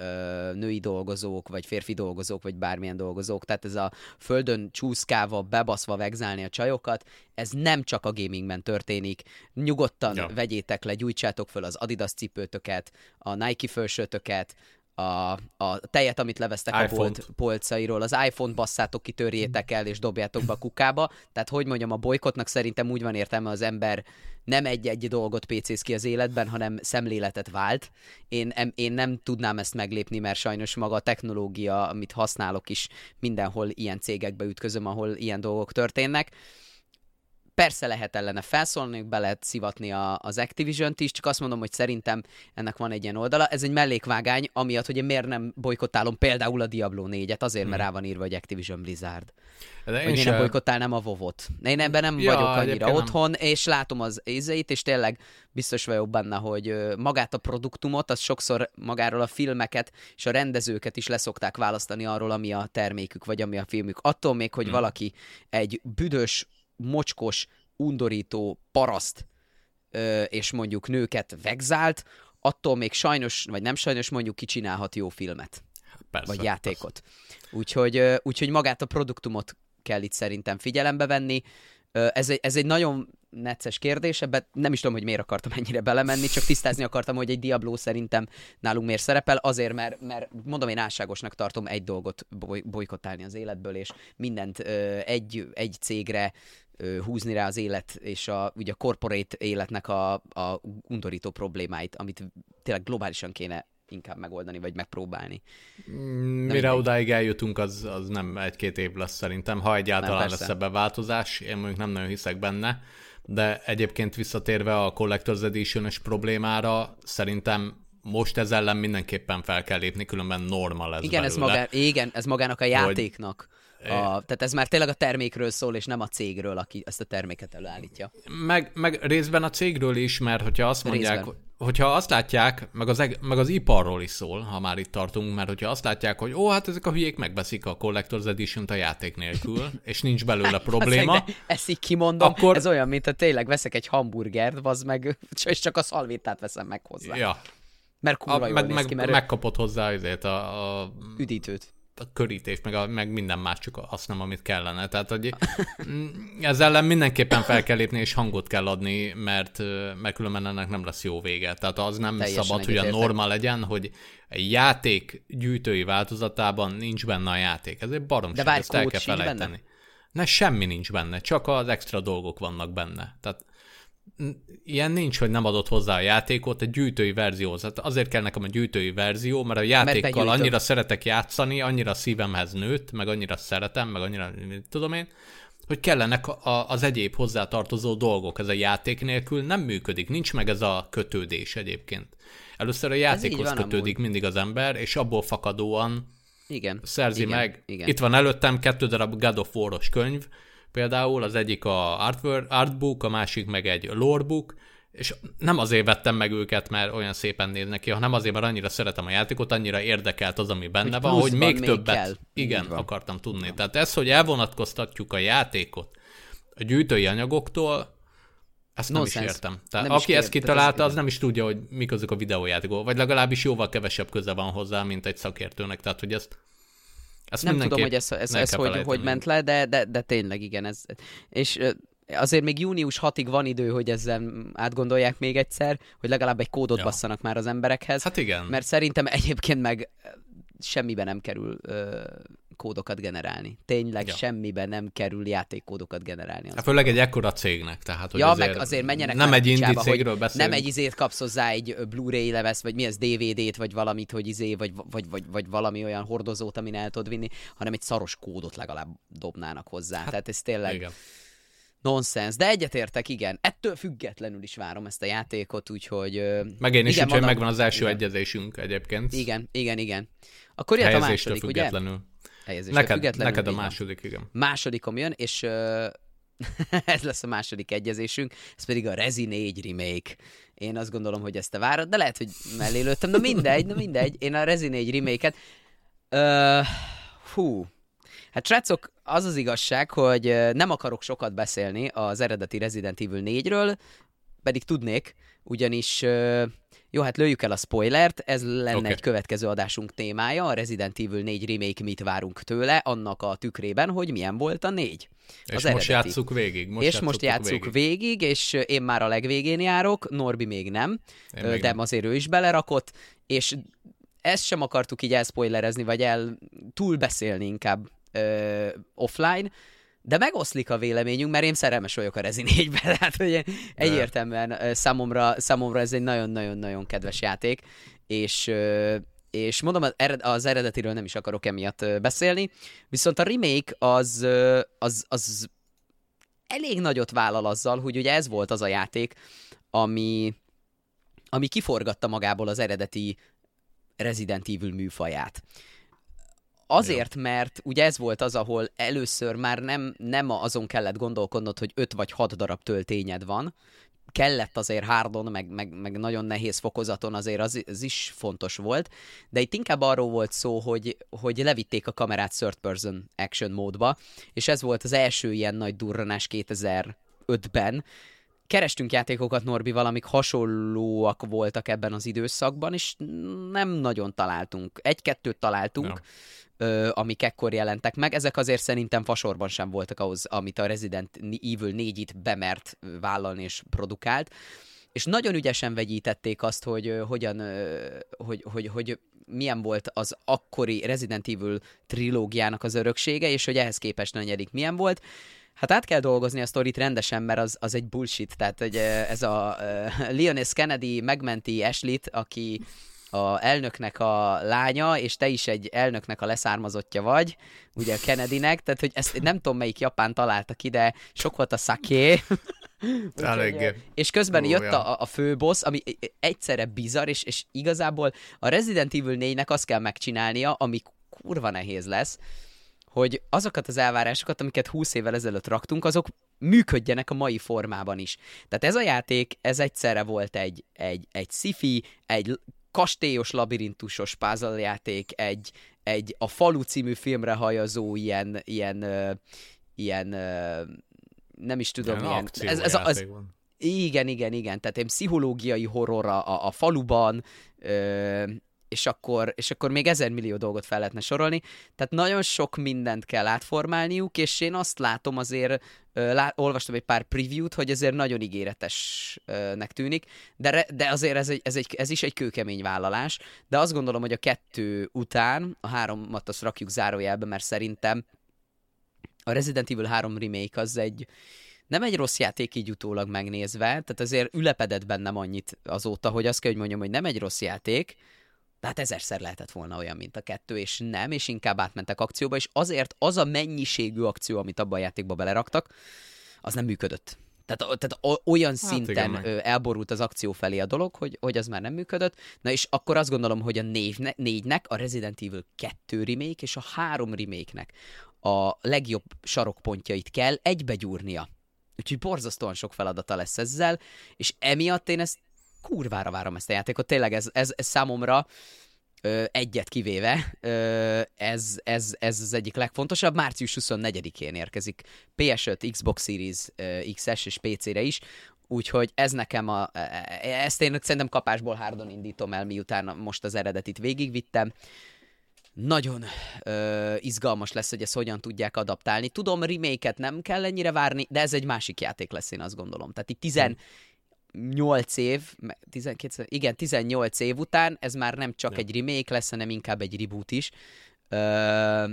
női dolgozók, vagy férfi dolgozók, vagy bármilyen dolgozók. Tehát ez a földön csúszkálva, bebaszva vegzálni a csajokat, ez nem csak a gamingben történik. Nyugodtan ja. vegyétek le, gyújtsátok föl az Adidas cipőtöket, a Nike fölsőtöket, a, a tejet, amit levesztek a bolt polcairól, az iPhone-t basszátok ki, törjétek el, és dobjátok be a kukába. Tehát, hogy mondjam, a bolykotnak szerintem úgy van értelme, az ember nem egy-egy dolgot pc ki az életben, hanem szemléletet vált. Én, én nem tudnám ezt meglépni, mert sajnos maga a technológia, amit használok is, mindenhol ilyen cégekbe ütközöm, ahol ilyen dolgok történnek. Persze lehet ellene felszólni, be lehet szivatni a, az Activision-t is, csak azt mondom, hogy szerintem ennek van egy ilyen oldala. Ez egy mellékvágány, amiatt, hogy én miért nem bolykottálom például a Diablo 4-et, azért, mert hmm. rá van írva, hogy Activision Blizzard. De én, hogy én nem bolykottálnám a WoW-ot. Én ebben nem ja, vagyok annyira otthon, nem. és látom az ézeit, és tényleg biztos vagyok benne, hogy magát a produktumot, az sokszor magáról a filmeket és a rendezőket is leszokták választani arról, ami a termékük, vagy ami a filmük. Attól még, hogy hmm. valaki egy büdös mocskos, undorító paraszt ö, és mondjuk nőket vegzált, attól még sajnos, vagy nem sajnos mondjuk kicsinálhat jó filmet. Persze, vagy játékot. Úgyhogy, úgyhogy magát a produktumot kell itt szerintem figyelembe venni. Ez egy, ez egy nagyon necces kérdés, ebbe nem is tudom, hogy miért akartam ennyire belemenni, csak tisztázni akartam, hogy egy Diablo szerintem nálunk miért szerepel, azért, mert, mert mondom, én álságosnak tartom egy dolgot boly- bolykottálni az életből, és mindent ö, egy, egy cégre ö, húzni rá az élet, és a, ugye a corporate életnek a, a undorító problémáit, amit tényleg globálisan kéne inkább megoldani, vagy megpróbálni. Mm, mire nem odáig eljutunk, az, az nem egy-két év lesz szerintem, ha egyáltalán nem, lesz ebben változás. Én mondjuk nem nagyon hiszek benne, de egyébként visszatérve a Collector's edition problémára, szerintem most ez ellen mindenképpen fel kell lépni, különben normal lesz igen, ez magá, igen, ez magának a játéknak. A, tehát ez már tényleg a termékről szól, és nem a cégről, aki ezt a terméket előállítja. Meg, meg részben a cégről is, mert hogyha azt mondják, részben hogyha azt látják, meg az, meg az iparról is szól, ha már itt tartunk, mert hogyha azt látják, hogy ó, hát ezek a hülyék megbeszik a Collector's Edition-t a játék nélkül, és nincs belőle probléma. Ezt így kimondom, akkor... ez olyan, mint ha tényleg veszek egy hamburgert, az meg, és csak a szalvétát veszem meg hozzá. Ja. Mert kurva a, meg, meg, ki, mert megkapod hozzá azért a, a... Üdítőt a körítés, meg, a, meg minden más, csak azt nem, amit kellene. Tehát, hogy ezzel ellen mindenképpen fel kell lépni, és hangot kell adni, mert, mert különben ennek nem lesz jó vége. Tehát az nem Teljesen szabad, hogy a norma legyen, hogy egy játék gyűjtői változatában nincs benne a játék. Ez egy baromság, ezt el kell felejteni. Ne, semmi nincs benne, csak az extra dolgok vannak benne. Tehát ilyen nincs, hogy nem adott hozzá a játékot, egy gyűjtői verzióhoz. Hát azért kell nekem a gyűjtői verzió, mert a játékkal mert annyira szeretek játszani, annyira szívemhez nőtt, meg annyira szeretem, meg annyira, tudom én, hogy kellenek a, az egyéb hozzátartozó dolgok. Ez a játék nélkül nem működik, nincs meg ez a kötődés egyébként. Először a játékhoz kötődik amúgy. mindig az ember, és abból fakadóan igen, szerzi igen, meg. Igen. Itt van előttem kettő darab God of War-os könyv, például, az egyik a artwork, artbook, a másik meg egy lorebook, és nem azért vettem meg őket, mert olyan szépen néznek ki, hanem azért, mert annyira szeretem a játékot, annyira érdekelt az, ami benne hogy van, hogy még, még többet kell. igen, akartam tudni. Igen. Tehát ez, hogy elvonatkoztatjuk a játékot a gyűjtői anyagoktól, ezt nem Nonsense. is értem. Tehát nem aki ezt kitalálta, az nem is tudja, hogy mik azok a videójátékok, vagy legalábbis jóval kevesebb köze van hozzá, mint egy szakértőnek. Tehát, hogy ezt ezt nem tudom, hogy ez, ez, ez hogy, hogy ment le, de, de, de tényleg igen. Ez, és azért még június 6-ig van idő, hogy ezzel átgondolják még egyszer, hogy legalább egy kódot ja. basszanak már az emberekhez. Hát igen. Mert szerintem egyébként meg semmibe nem kerül ö, kódokat generálni. Tényleg ja. semmibe nem kerül játékkódokat generálni. Hát főleg egy ekkora cégnek, tehát hogy ja, azért, meg azért menjenek nem egy indi cégről beszélünk. Nem egy izét kapsz hozzá egy Blu-ray levesz, vagy mi az DVD-t, vagy valamit, hogy izé, vagy, vagy, vagy, vagy valami olyan hordozót, amin el tudod vinni, hanem egy szaros kódot legalább dobnának hozzá. Hát, Tehát ez tényleg... Igen. Nonsens, de egyetértek, igen. Ettől függetlenül is várom ezt a játékot, úgyhogy... Meg én is, igen, úgyhogy megvan az első igen. egyezésünk egyébként. Igen, igen, igen. Akkor jött a második, függetlenül. Ugye? helyezésre neked, függetlenül. Neked a második, igen. Másodikom jön, és uh, ez lesz a második egyezésünk, ez pedig a Rezi 4 remake. Én azt gondolom, hogy ezt te várod, de lehet, hogy mellé lőttem. Na mindegy, na mindegy. Én a Rezi 4 remake-et... Uh, hú, Hát srácok, az az igazság, hogy nem akarok sokat beszélni az eredeti Resident Evil 4-ről, pedig tudnék, ugyanis jó, hát lőjük el a spoilert, ez lenne okay. egy következő adásunk témája, a Resident Evil 4 remake mit várunk tőle, annak a tükrében, hogy milyen volt a 4. És az most eredeti. játsszuk végig. Most és most játsszuk végig. végig, és én már a legvégén járok, Norbi még nem, én de nem. azért ő is belerakott, és ezt sem akartuk így elspoilerezni, vagy el túlbeszélni inkább ö, offline, de megoszlik a véleményünk, mert én szerelmes vagyok a Rezi 4-ben, tehát hogy egyértelműen számomra, számomra ez egy nagyon-nagyon-nagyon kedves játék, és és mondom, az eredetiről nem is akarok emiatt beszélni, viszont a remake az, az, az elég nagyot vállal azzal, hogy ugye ez volt az a játék, ami, ami kiforgatta magából az eredeti Resident Evil műfaját. Azért, mert ugye ez volt az, ahol először már nem, nem azon kellett gondolkodnod, hogy öt vagy hat darab töltényed van, kellett azért hardon, meg, meg, meg nagyon nehéz fokozaton azért az, az is fontos volt, de itt inkább arról volt szó, hogy, hogy levitték a kamerát third person action módba, és ez volt az első ilyen nagy durranás 2005-ben, kerestünk játékokat Norbival, amik hasonlóak voltak ebben az időszakban, és nem nagyon találtunk. Egy-kettőt találtunk, no ö, amik ekkor jelentek meg. Ezek azért szerintem fasorban sem voltak ahhoz, amit a Resident Evil 4 itt bemert vállalni és produkált. És nagyon ügyesen vegyítették azt, hogy ö, hogyan, ö, hogy, hogy, hogy milyen volt az akkori Resident Evil trilógiának az öröksége, és hogy ehhez képest a negyedik milyen volt. Hát át kell dolgozni a sztorit rendesen, mert az, az egy bullshit. Tehát hogy ez a uh, Leonis Kennedy megmenti Ashley-t, aki a elnöknek a lánya, és te is egy elnöknek a leszármazottja vagy, ugye a Kennedynek, tehát hogy ezt nem tudom melyik japán találta ki, de sok volt a szaké. Eléggé. És közben Ó, jött ja. a, a főbossz, ami egyszerre bizarr, és, és igazából a Resident Evil 4-nek azt kell megcsinálnia, ami kurva nehéz lesz, hogy azokat az elvárásokat, amiket 20 évvel ezelőtt raktunk, azok működjenek a mai formában is. Tehát ez a játék, ez egyszerre volt egy, egy, egy sci egy kastélyos, labirintusos játék, egy, egy a Falu című filmre hajazó ilyen, ilyen, ilyen nem is tudom, ilyen... ilyen ez, ez az, igen, igen, igen. Tehát egy pszichológiai horror a, a faluban, ö, és akkor, és akkor még ezer millió dolgot fel lehetne sorolni. Tehát nagyon sok mindent kell átformálniuk, és én azt látom azért, lá, olvastam egy pár preview-t, hogy ezért nagyon ígéretesnek tűnik, de, re, de azért ez, egy, ez, egy, ez is egy kőkemény vállalás, de azt gondolom, hogy a kettő után, a háromat azt rakjuk zárójelbe, mert szerintem a Resident Evil 3 remake az egy, nem egy rossz játék így utólag megnézve, tehát azért ülepedett bennem annyit azóta, hogy azt kell, hogy mondjam, hogy nem egy rossz játék, de hát ezerszer lehetett volna olyan, mint a kettő, és nem, és inkább átmentek akcióba, és azért az a mennyiségű akció, amit abban a játékba beleraktak, az nem működött. Tehát, tehát olyan hát szinten igen, elborult az akció felé a dolog, hogy, hogy az már nem működött. Na és akkor azt gondolom, hogy a névne, négynek, a Resident Evil 2 remake és a 3 remake-nek a legjobb sarokpontjait kell egybegyúrnia. Úgyhogy borzasztóan sok feladata lesz ezzel, és emiatt én ezt kurvára várom ezt a játékot. Tényleg ez, ez, ez számomra ö, egyet kivéve, ö, ez, ez, ez az egyik legfontosabb. Március 24-én érkezik PS5, Xbox Series XS és PC-re is, úgyhogy ez nekem a, e, e, ezt én szerintem kapásból hárdon indítom el, miután most az eredetit végigvittem. Nagyon ö, izgalmas lesz, hogy ezt hogyan tudják adaptálni. Tudom, remake nem kell ennyire várni, de ez egy másik játék lesz, én azt gondolom. Tehát itt 10, 8 év, 12, igen, 18 év után ez már nem csak ja. egy remake lesz, hanem inkább egy reboot is. Ö,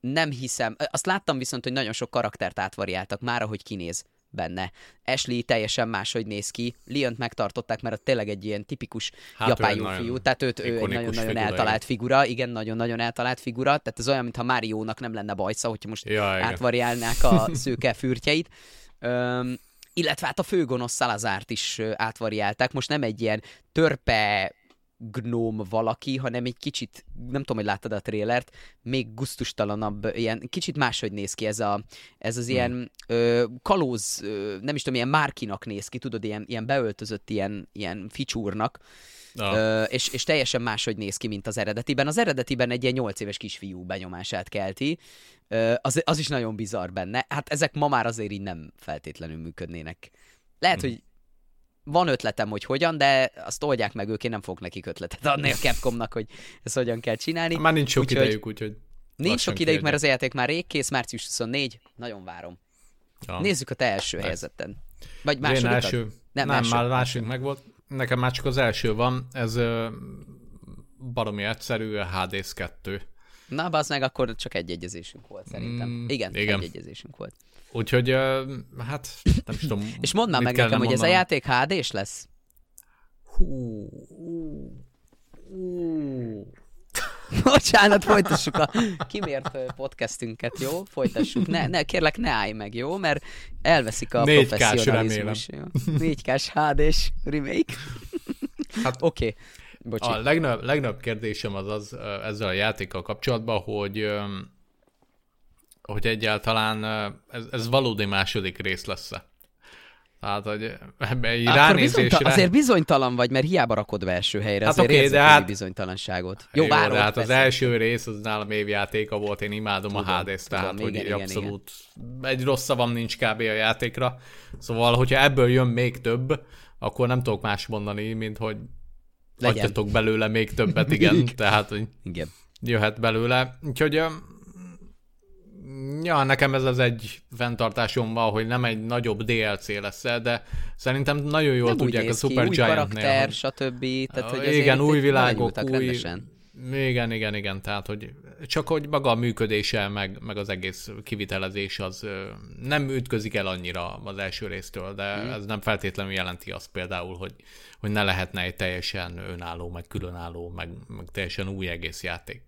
nem hiszem, azt láttam viszont, hogy nagyon sok karaktert átvariáltak már, ahogy kinéz benne. Ashley teljesen máshogy néz ki, leon megtartották, mert tényleg egy ilyen tipikus hát japán fiú, tehát őt, ő egy nagyon-nagyon eltalált figura, igen, nagyon-nagyon eltalált figura, tehát ez olyan, mintha Máriónak nem lenne bajsza, hogyha most ja, átvariálnák a szőke fürtjeit. Öm, illetve hát a főgonosz Szalazárt is átvariálták. Most nem egy ilyen törpe gnóm valaki, hanem egy kicsit, nem tudom, hogy láttad a trélert, még guztustalanabb, ilyen kicsit máshogy néz ki ez, a, ez az hmm. ilyen ö, kalóz, ö, nem is tudom, ilyen márkinak néz ki, tudod, ilyen, ilyen beöltözött ilyen, ilyen ficsúrnak, Ah. És, és teljesen máshogy néz ki, mint az eredetiben. Az eredetiben egy ilyen 8 éves kisfiú benyomását kelti, az, az is nagyon bizarr benne. Hát ezek ma már azért így nem feltétlenül működnének. Lehet, hmm. hogy van ötletem, hogy hogyan, de azt oldják meg ők, én nem fogok nekik ötletet adni a Capcomnak, hogy ezt hogyan kell csinálni. Már nincs sok úgy, idejük, úgyhogy... Nincs sok idejük, mert az játék már rég kész, március 24, nagyon várom. Ja. Nézzük a te első helyzeten. Vagy második? első. Nem, nem első. már második meg volt. Nekem már csak az első van, ez baromi egyszerű, a Hades 2. Na, az meg akkor csak egy egyezésünk volt szerintem. Mm, igen, igen, egy egyezésünk volt. Úgyhogy, hát nem is tudom. És mondd már meg nekem, hogy ez a játék HD-s lesz? Hú. Hú. Bocsánat, folytassuk a kimért podcastünket, jó? Folytassuk. Ne, ne, kérlek, ne állj meg, jó? Mert elveszik a professzionalizmus. 4K-s HD-s remake. Hát, Oké. Okay. A legnagyobb, legnagyobb kérdésem az az ezzel a játékkal kapcsolatban, hogy hogy egyáltalán ez, ez valódi második rész lesz-e. Tehát, hogy ebbe egy Akkor bizonyta- azért bizonytalan vagy, mert hiába rakod be első helyre, Hát azért érzek de hát- bizonytalanságot. Jó, Jó, de hát az első rész az nálam évjátéka volt, én imádom Tudom, a Hades, tudom, tehát hogy igen, igen, abszolút egy rossz szavam nincs kb. a játékra. Szóval, hogyha ebből jön még több, akkor nem tudok más mondani, mint hogy Legyen. adjatok belőle még többet, igen, tehát hogy Igen. jöhet belőle. Úgyhogy ja, nekem ez az egy fenntartásom van, hogy nem egy nagyobb DLC lesz de szerintem nagyon jól Nem úgy tudják a néz ki, Super új karakter, hogy- stb. Tehát, hogy igen, azért új világok, új... rendesen. Igen, igen, igen, tehát hogy csak hogy maga a működése, meg, meg az egész kivitelezés az nem ütközik el annyira az első résztől, de mm. ez nem feltétlenül jelenti azt például, hogy, hogy ne lehetne egy teljesen önálló, meg különálló, meg, meg teljesen új egész játék.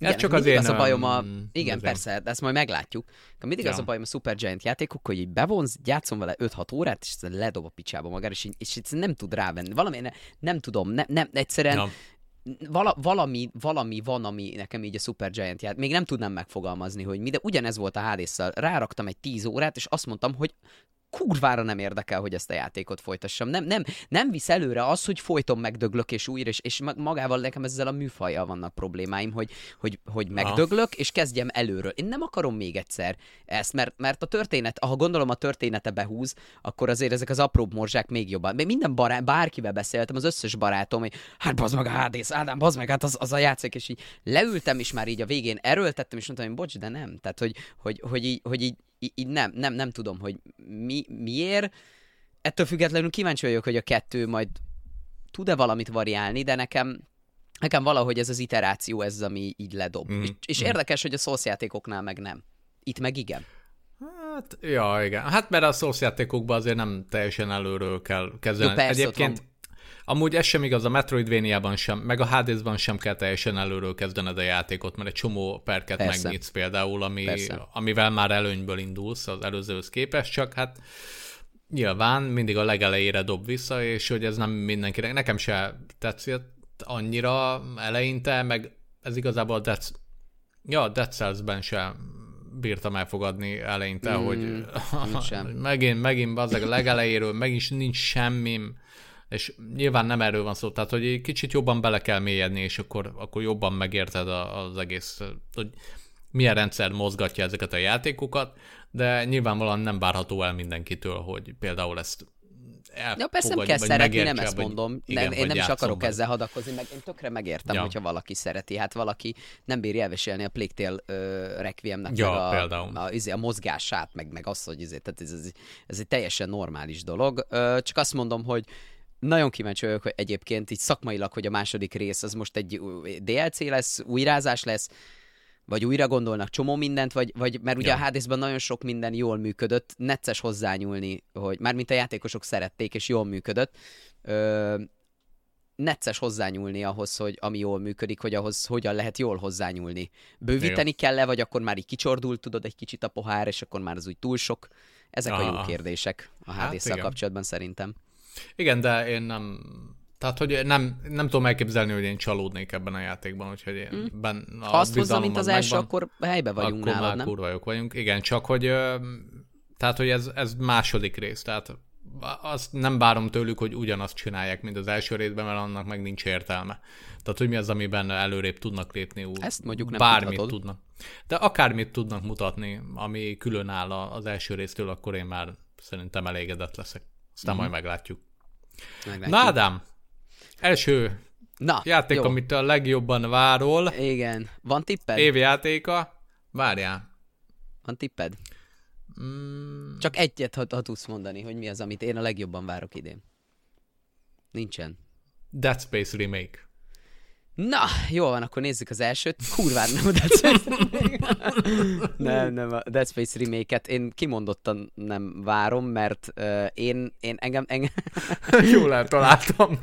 Igen, ez csak mindig az én... az a bajom a... Igen, az én- persze, de ezt majd meglátjuk. De mindig az Ja. a bajom a Supergiant játékok, hogy így bevonz, játszom vele 5-6 órát, és ledob a picsába magára, és, és egyszerűen nem tud rávenni. Valami, ne, nem tudom, ne, nem, egyszerűen Ja. vala, valami, valami van, ami nekem így a Supergiant ját. Még nem tudnám megfogalmazni, hogy mi, de ugyanez volt a Hades-szal. Ráraktam egy 10 órát, és azt mondtam, hogy kurvára nem érdekel, hogy ezt a játékot folytassam. Nem, nem, nem visz előre az, hogy folyton megdöglök, és újra, és, és mag- magával nekem ezzel a műfajjal vannak problémáim, hogy, hogy, hogy megdöglök, és kezdjem előről. Én nem akarom még egyszer ezt, mert, mert a történet, ha gondolom a története behúz, akkor azért ezek az apróbb morzsák még jobban. Még minden barát, bárkivel beszéltem, az összes barátom, hogy hát bazd meg a Hades, Ádám, bazd meg, hát az, az a játék, és így leültem, és már így a végén erőltettem, és mondtam, hogy bocs, de nem. Tehát, hogy, hogy, hogy, így, hogy így, így, nem, nem, nem tudom, hogy mi, miért. Ettől függetlenül kíváncsi vagyok, hogy a kettő majd tud-e valamit variálni, de nekem nekem valahogy ez az iteráció, ez az, ami így ledob. Mm. És, és érdekes, hogy a Souls játékoknál meg nem. Itt meg igen. Hát, ja, igen. Hát mert a Souls játékokban azért nem teljesen előről kell kezdeni. Jó, persze, Egyébként amúgy ez sem igaz, a Metroidvania-ban sem, meg a Hades-ban sem kell teljesen előről kezdened a játékot, mert egy csomó perket Persze. megnyitsz például, ami, Persze. amivel már előnyből indulsz az előzőhöz képest, csak hát nyilván mindig a legelejére dob vissza, és hogy ez nem mindenkinek, nekem se tetszett annyira eleinte, meg ez igazából a Dead, ja, Dead Cells-ben sem bírtam elfogadni eleinte, Mm, hogy megint, megint az a legelejéről, megint nincs semmim, és nyilván nem erről van szó, tehát hogy egy kicsit jobban bele kell mélyedni, és akkor, akkor jobban megérted a- az egész, hogy milyen rendszer mozgatja ezeket a játékokat, de nyilvánvalóan nem várható el mindenkitől, hogy például ezt Ja, persze nem elfogadja, kell vagy szeretni, nem ezt vagy- mondom. igen, nem, én vagy nem is akarok vele. ezzel hadakozni, meg én tökre megértem, Ja. hogyha valaki szereti. Hát valaki nem bírja elviselni a Plague Tale uh, Requiemnek Ja, meg a, például. a, izé, a mozgását, meg, meg azt, hogy izé, tehát ez, ez, ez egy teljesen normális dolog. Uh, csak azt mondom, hogy nagyon kíváncsi vagyok, hogy egyébként így szakmailag, hogy a második rész az most egy DLC lesz, újrázás lesz, vagy újra gondolnak csomó mindent, vagy, vagy mert ugye Ja. a Hadesben nagyon sok minden jól működött, necces hozzányúlni, hogy mármint a játékosok szerették, és jól működött, ö, necces hozzányúlni ahhoz, hogy ami jól működik, hogy ahhoz hogyan lehet jól hozzányúlni. Bővíteni kell-e, vagy akkor már így kicsordult, tudod, egy kicsit a pohár, és akkor már az úgy túl sok? Ezek a jó Aha. kérdések a Hát Hades-szel igen. kapcsolatban szerintem. Igen, de én nem... Tehát, hogy nem, nem tudom elképzelni, hogy én csalódnék ebben a játékban, úgyhogy én ben, a Mm. Ha azt hozza, mint az megvan. első, akkor helybe vagyunk akkor nálad, már nem? kurva jók vagyunk. Igen, csak hogy, tehát, hogy ez, ez második rész, tehát azt nem várom tőlük, hogy ugyanazt csinálják, mint az első részben, mert annak meg nincs értelme. Tehát, hogy mi az, amiben előrébb tudnak lépni, úgy, Ezt mondjuk nem bármit tudhatod. tudnak. De akármit tudnak mutatni, ami külön áll az első résztől, akkor én már szerintem elégedett leszek. Aztán Mhm. majd meglátjuk. Meglátjuk. Na Ádám, első Na játék, jó. amit a legjobban várol, Igen. Van tipped? évjátéka, várjál. Van tipped? Mm, Csak egyet, ha, ha tudsz mondani, hogy mi az, amit én a legjobban várok idén. Nincsen. Dead Space Remake. Na, jó van, akkor nézzük az elsőt. Kurván nem a Dead Space. Nem, nem, a Dead Space remake-et én kimondottan nem várom, mert uh, én, én engem, engem Jól eltaláltam.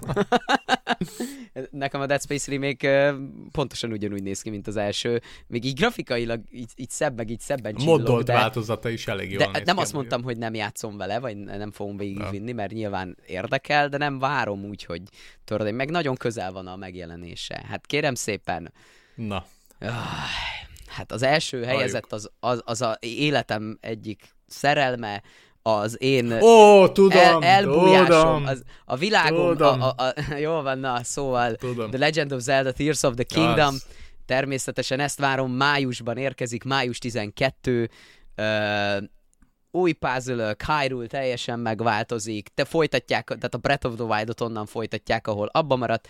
nekem a Dead Space remake uh, pontosan ugyanúgy néz ki, mint az első. Még így grafikailag így, így szebb, meg így szebben csillog, Moddolt de... változata is elég jól De néz nem ki azt mondtam, hogy nem játszom vele, vagy nem fogom végigvinni, mert nyilván érdekel, de nem várom úgy, hogy tudod, meg nagyon közel van a megjelenése. Hát kérem szépen, Na, hát az első helyezett az, az, az a életem egyik szerelme, az én Ó, tudom, el, elbújásom, tudom, az, a világom, tudom. a, a, a, jó van, na, szóval Tudom. The Legend of Zelda Tears of the Kingdom, Az. természetesen ezt várom, májusban érkezik, május 12, ö, új puzzle Hyrule teljesen megváltozik, te folytatják, tehát a Breath of the Wild-ot onnan folytatják, ahol abba maradt,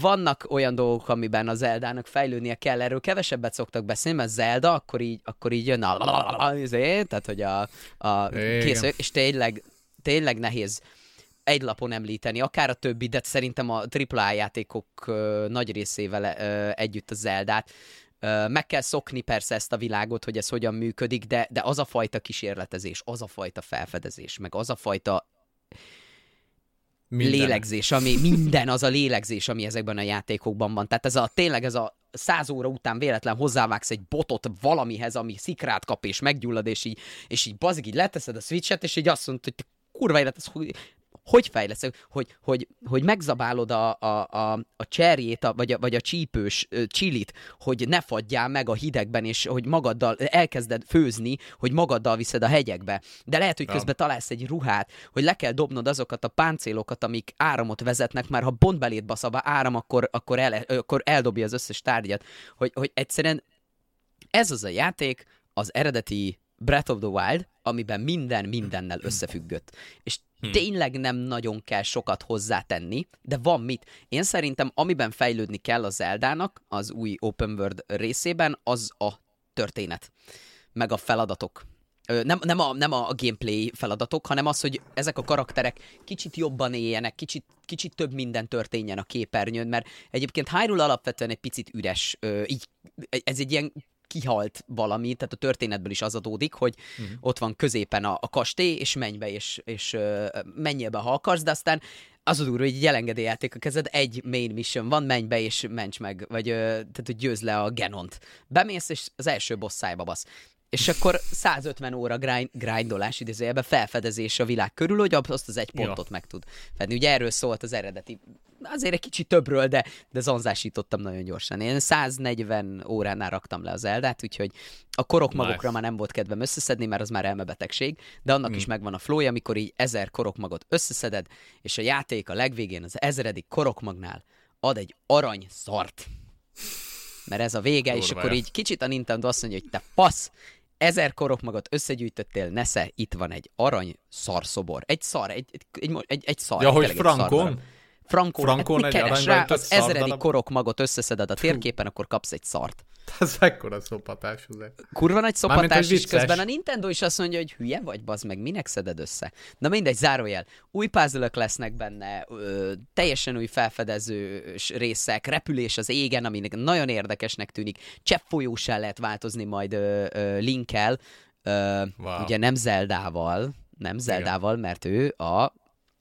vannak olyan dolgok, amiben a Zeldának fejlődnie kell, erről kevesebbet szoktak beszélni, mert Zelda akkor így, akkor így jön a izé, tehát hogy a, a Igen. kész, és tényleg, tényleg nehéz egy lapon említeni, akár a többi, de szerintem a AAA játékok ö, nagy részével ö, együtt a Zeldát. Ö, meg kell szokni persze ezt a világot, hogy ez hogyan működik, de, de az a fajta kísérletezés, az a fajta felfedezés, meg az a fajta Minden. lélegzés, ami minden az a lélegzés, ami ezekben a játékokban van. Tehát ez a tényleg ez a száz óra után véletlen hozzávágsz egy botot valamihez, ami szikrát kap és meggyullad, és így, és így bazig, így leteszed a switchet, és így azt mondod, hogy kurva élet, ez hogy, hogy fejlesz, hogy, hogy, hogy megzabálod a, a, a, a cserjét, a, vagy, a, vagy a csípős ö, csilit, hogy ne fagyjál meg a hidegben, és hogy magaddal elkezded főzni, hogy magaddal viszed a hegyekbe. De lehet, hogy közben találsz egy ruhát, hogy le kell dobnod azokat a páncélokat, amik áramot vezetnek, mert ha bontbelét basz a áram, akkor, akkor, el, akkor eldobja az összes tárgyat. Hogy, hogy egyszerűen ez az a játék, az eredeti Breath of the Wild, amiben minden mindennel összefüggött. És tényleg nem nagyon kell sokat hozzátenni, de van mit. Én szerintem, amiben fejlődni kell a Zeldának, az új Open World részében, az a történet, meg a feladatok. Nem, nem, a, nem a gameplay feladatok, hanem az, hogy ezek a karakterek kicsit jobban éljenek, kicsit, kicsit több minden történjen a képernyőn, mert egyébként Hyrule alapvetően egy picit üres, így, ez egy ilyen kihalt valami, tehát a történetből is az adódik, hogy uh-huh. ott van középen a, a kastély, és menj be, és, és menjél be, ha akarsz, de aztán az a durva, hogy egy elengedélyjáték a kezed, egy main mission van, menj be és ments meg, vagy tehát, hogy győzd le a Genont. Bemész, és az első boss szájba basz. És akkor 150 óra grind, grindolás idézőjelben felfedezés a világ körül, hogy azt az egy Ja. pontot meg tud fedni. Ugye erről szólt az eredeti. Azért egy kicsit többről, de, de zanzásítottam nagyon gyorsan. Én 140 óránál raktam le az Eldát, úgyhogy a korok Nice. magokra már nem volt kedvem összeszedni, mert az már elmebetegség, de annak mm. is megvan a flowja, amikor így ezer korokmagot összeszeded, és a játék a legvégén az ezeredik korokmagnál ad egy arany szart. Mert ez a vége, és Durva akkor így kicsit a Nintendo azt mondja, hogy te fasz, ezer korokmagot összegyűjtöttél, nesze, itt van egy arany szarszobor. Egy szar, egy, egy, egy, egy, egy szar. Ja, hogy egy szar frankon? darab. Frankon, Frankon hát, egy keres rá, az ezeredik szardarab? korokmagot összeszeded a térképen, akkor kapsz egy szart. Ez mekkora szopatás az Kurva nagy szopatás, és közben a Nintendo is azt mondja, hogy hülye vagy, bazd meg, minek szeded össze? Na mindegy, zárójel. Új puzzle lesznek benne, ö, teljesen új felfedezős részek, repülés az égen, aminek nagyon érdekesnek tűnik. Cseppfolyósá lehet változni majd ö, ö, Linkkel, ö, Wow. ugye nem Zeldával, nem Zeldával, mert ő a,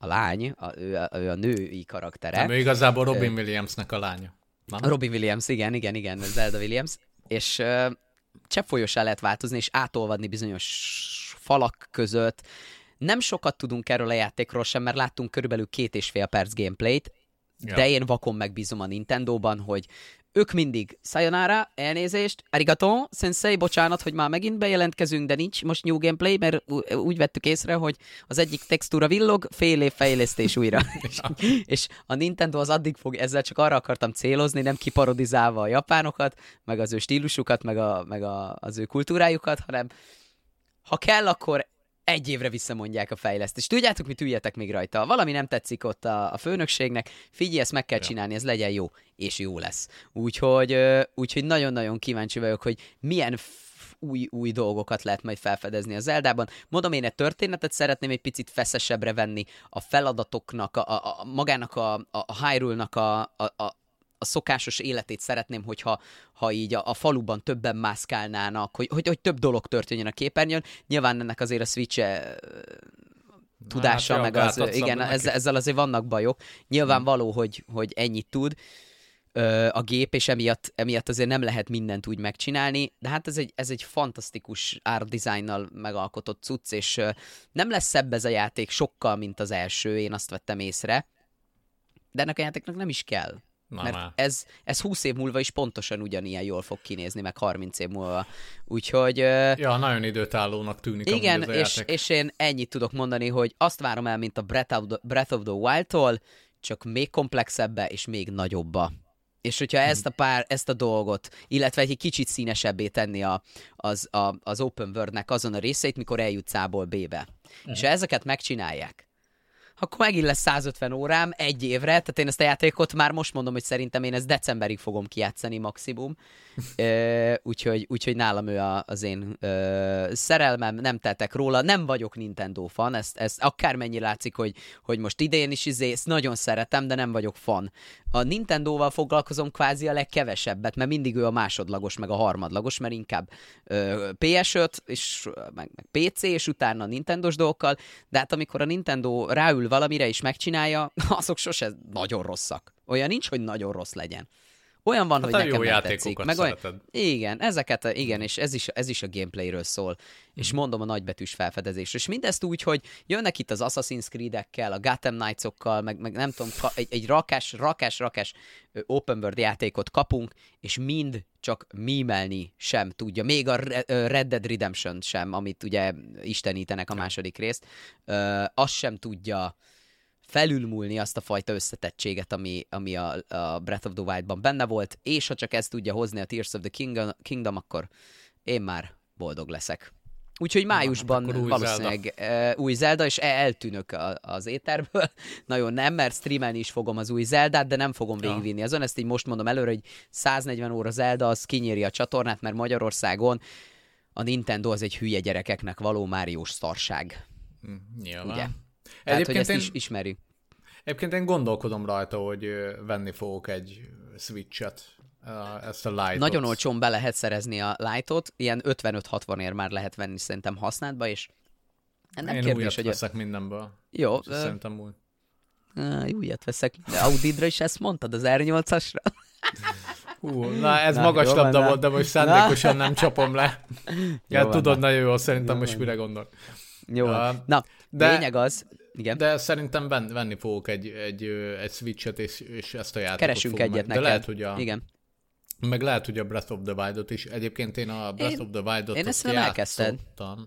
a lány, a, ő, a, ő a női karaktere. Nem, ő igazából Robin Williamsnek a lánya. Nem? Robin Williams, igen, igen, igen, Zelda Williams, és uh, cseppfolyósá lehet változni, és átolvadni bizonyos falak között. Nem sokat tudunk erről a játékról sem, mert láttunk körülbelül két és fél perc gameplayt, Ja. de én vakon megbízom a Nintendo-ban, hogy ők mindig sayonara, elnézést, arigato, sensei, bocsánat, hogy már megint bejelentkezünk, de nincs most new gameplay, mert úgy vettük észre, hogy az egyik textúra villog, fél év fejlesztés újra. és, és a Nintendo az addig fog, ezzel csak arra akartam célozni, nem kiparodizálva a japánokat, meg az ő stílusukat, meg, a, meg a, az ő kultúrájukat, hanem ha kell, akkor egy évre visszamondják a fejlesztést. Tudjátok, mit üljetek még rajta? Valami nem tetszik ott a, a főnökségnek, figyelj, ezt meg kell Ja. csinálni, ez legyen jó, és jó lesz. Úgyhogy, úgyhogy nagyon-nagyon kíváncsi vagyok, hogy milyen új, új dolgokat lehet majd felfedezni az Zeldában. Mondom, én egy történetet szeretném egy picit feszesebbre venni, a feladatoknak, a, a, a magának a, a, a Hyrule-nak a, a, a, a szokásos életét szeretném, hogyha ha így a, a faluban többen mászkálnának, hogy, hogy, hogy több dolog történjen a képernyőn. Nyilván ennek azért a switch tudása, Hát, meg az, igen, ezzel, ezzel azért vannak bajok. Nyilvánvaló, hogy, hogy ennyit tud a gép, és emiatt, emiatt azért nem lehet mindent úgy megcsinálni, de hát ez egy, ez egy fantasztikus art designnal megalkotott cucc, és nem lesz szebb ez a játék sokkal, mint az első, én azt vettem észre, de ennek a játéknak nem is kell. Na mert ez, ez 20 év múlva is pontosan ugyanilyen jól fog kinézni, meg 30 év múlva. Úgyhogy... Ja, nagyon időtállónak tűnik Igen, és, és én ennyit tudok mondani, hogy azt várom el, mint a Breath of the, Breath of the Wild-tól, csak még komplexebbe és még nagyobba. És hogyha hmm. ezt a pár, ezt a dolgot, illetve egy kicsit színesebbé tenni a, az, a, az open world-nek azon a részeit, mikor eljutsz A-ból B-be. Hmm. És ha ezeket megcsinálják, akkor megint lesz 150 órám egy évre, tehát én ezt a játékot már most mondom, hogy szerintem én ezt decemberig fogom kijátszani maximum, e, úgyhogy, úgyhogy nálam ő a, az én e, szerelmem, nem tettek róla, nem vagyok Nintendo fan, ezt, ezt akármennyi látszik, hogy, hogy most idén is izé, ezt nagyon szeretem, de nem vagyok fan. A Nintendo-val foglalkozom kvázi a legkevesebbet, mert mindig ő a másodlagos, meg a harmadlagos, mert inkább ö, PS5, és meg, meg PC, és utána a Nintendo-s dolgokkal, de hát amikor a Nintendo ráül valamire is megcsinálja, azok sose nagyon rosszak. Olyan nincs, hogy nagyon rossz legyen. Olyan van, hát hogy nekem jó nem tetszik. Meg olyan, igen, ezeket, igen, és ez is, ez is a gameplayről szól. És mhm. mondom a nagybetűs felfedezés. És mindezt úgy, hogy jönnek itt az Assassin's Creed-ekkel, a Gotham Knights-okkal, meg, meg nem tudom, egy, egy rakás, rakás, rakás open world játékot kapunk, és mind csak mímelni sem tudja. Még a Red Dead Redemption sem, amit ugye istenítenek a második részt, azt sem tudja felülmúlni azt a fajta összetettséget, ami, ami a, a Breath of the Wild-ban benne volt, és ha csak ezt tudja hozni a Tears of the Kingdom, Kingdom akkor én már boldog leszek. Úgyhogy májusban Na, új valószínűleg Zelda. Új Zelda, és eltűnök a, az éterből. Nagyon nem, mert streamelni is fogom az új Zeldát, de nem fogom végigvinni azon. Ezt így most mondom előre, hogy 140 óra Zelda, az kinyéri a csatornát, mert Magyarországon a Nintendo az egy hülye gyerekeknek való Máriós szarság. Hm, nyilván. Ugye? Tehát, Egyébként hogy ezt én... is ismerjük. Egyébként én gondolkodom rajta, hogy venni fogok egy Switch-et, ezt a light Nagyon olcsón be lehet szerezni a light ilyen 55-60 ér már lehet venni szerintem használatba, és nem én kérdés, hogy veszek mindenből. Jó. Uh... Szerintem úgy. Uh, újat veszek. De Audidra is ezt mondtad, az R8-asra? Hú, na ez na, magas labda volt, de most szándékosan nem csapom le. Ja, tudod, nagyon jó, szerintem jó most mire gondol. Jó, uh, na, de, lényeg az, igen. De szerintem venni fogok egy, egy, egy Switch-et, és, és ezt a játékot Keresünk egyet meg. neked. De lehet, hogy a, igen. Meg lehet, hogy a Breath of the Wild-ot is. Egyébként én a Breath én, of the Wild-ot én ezt nem elkezdted.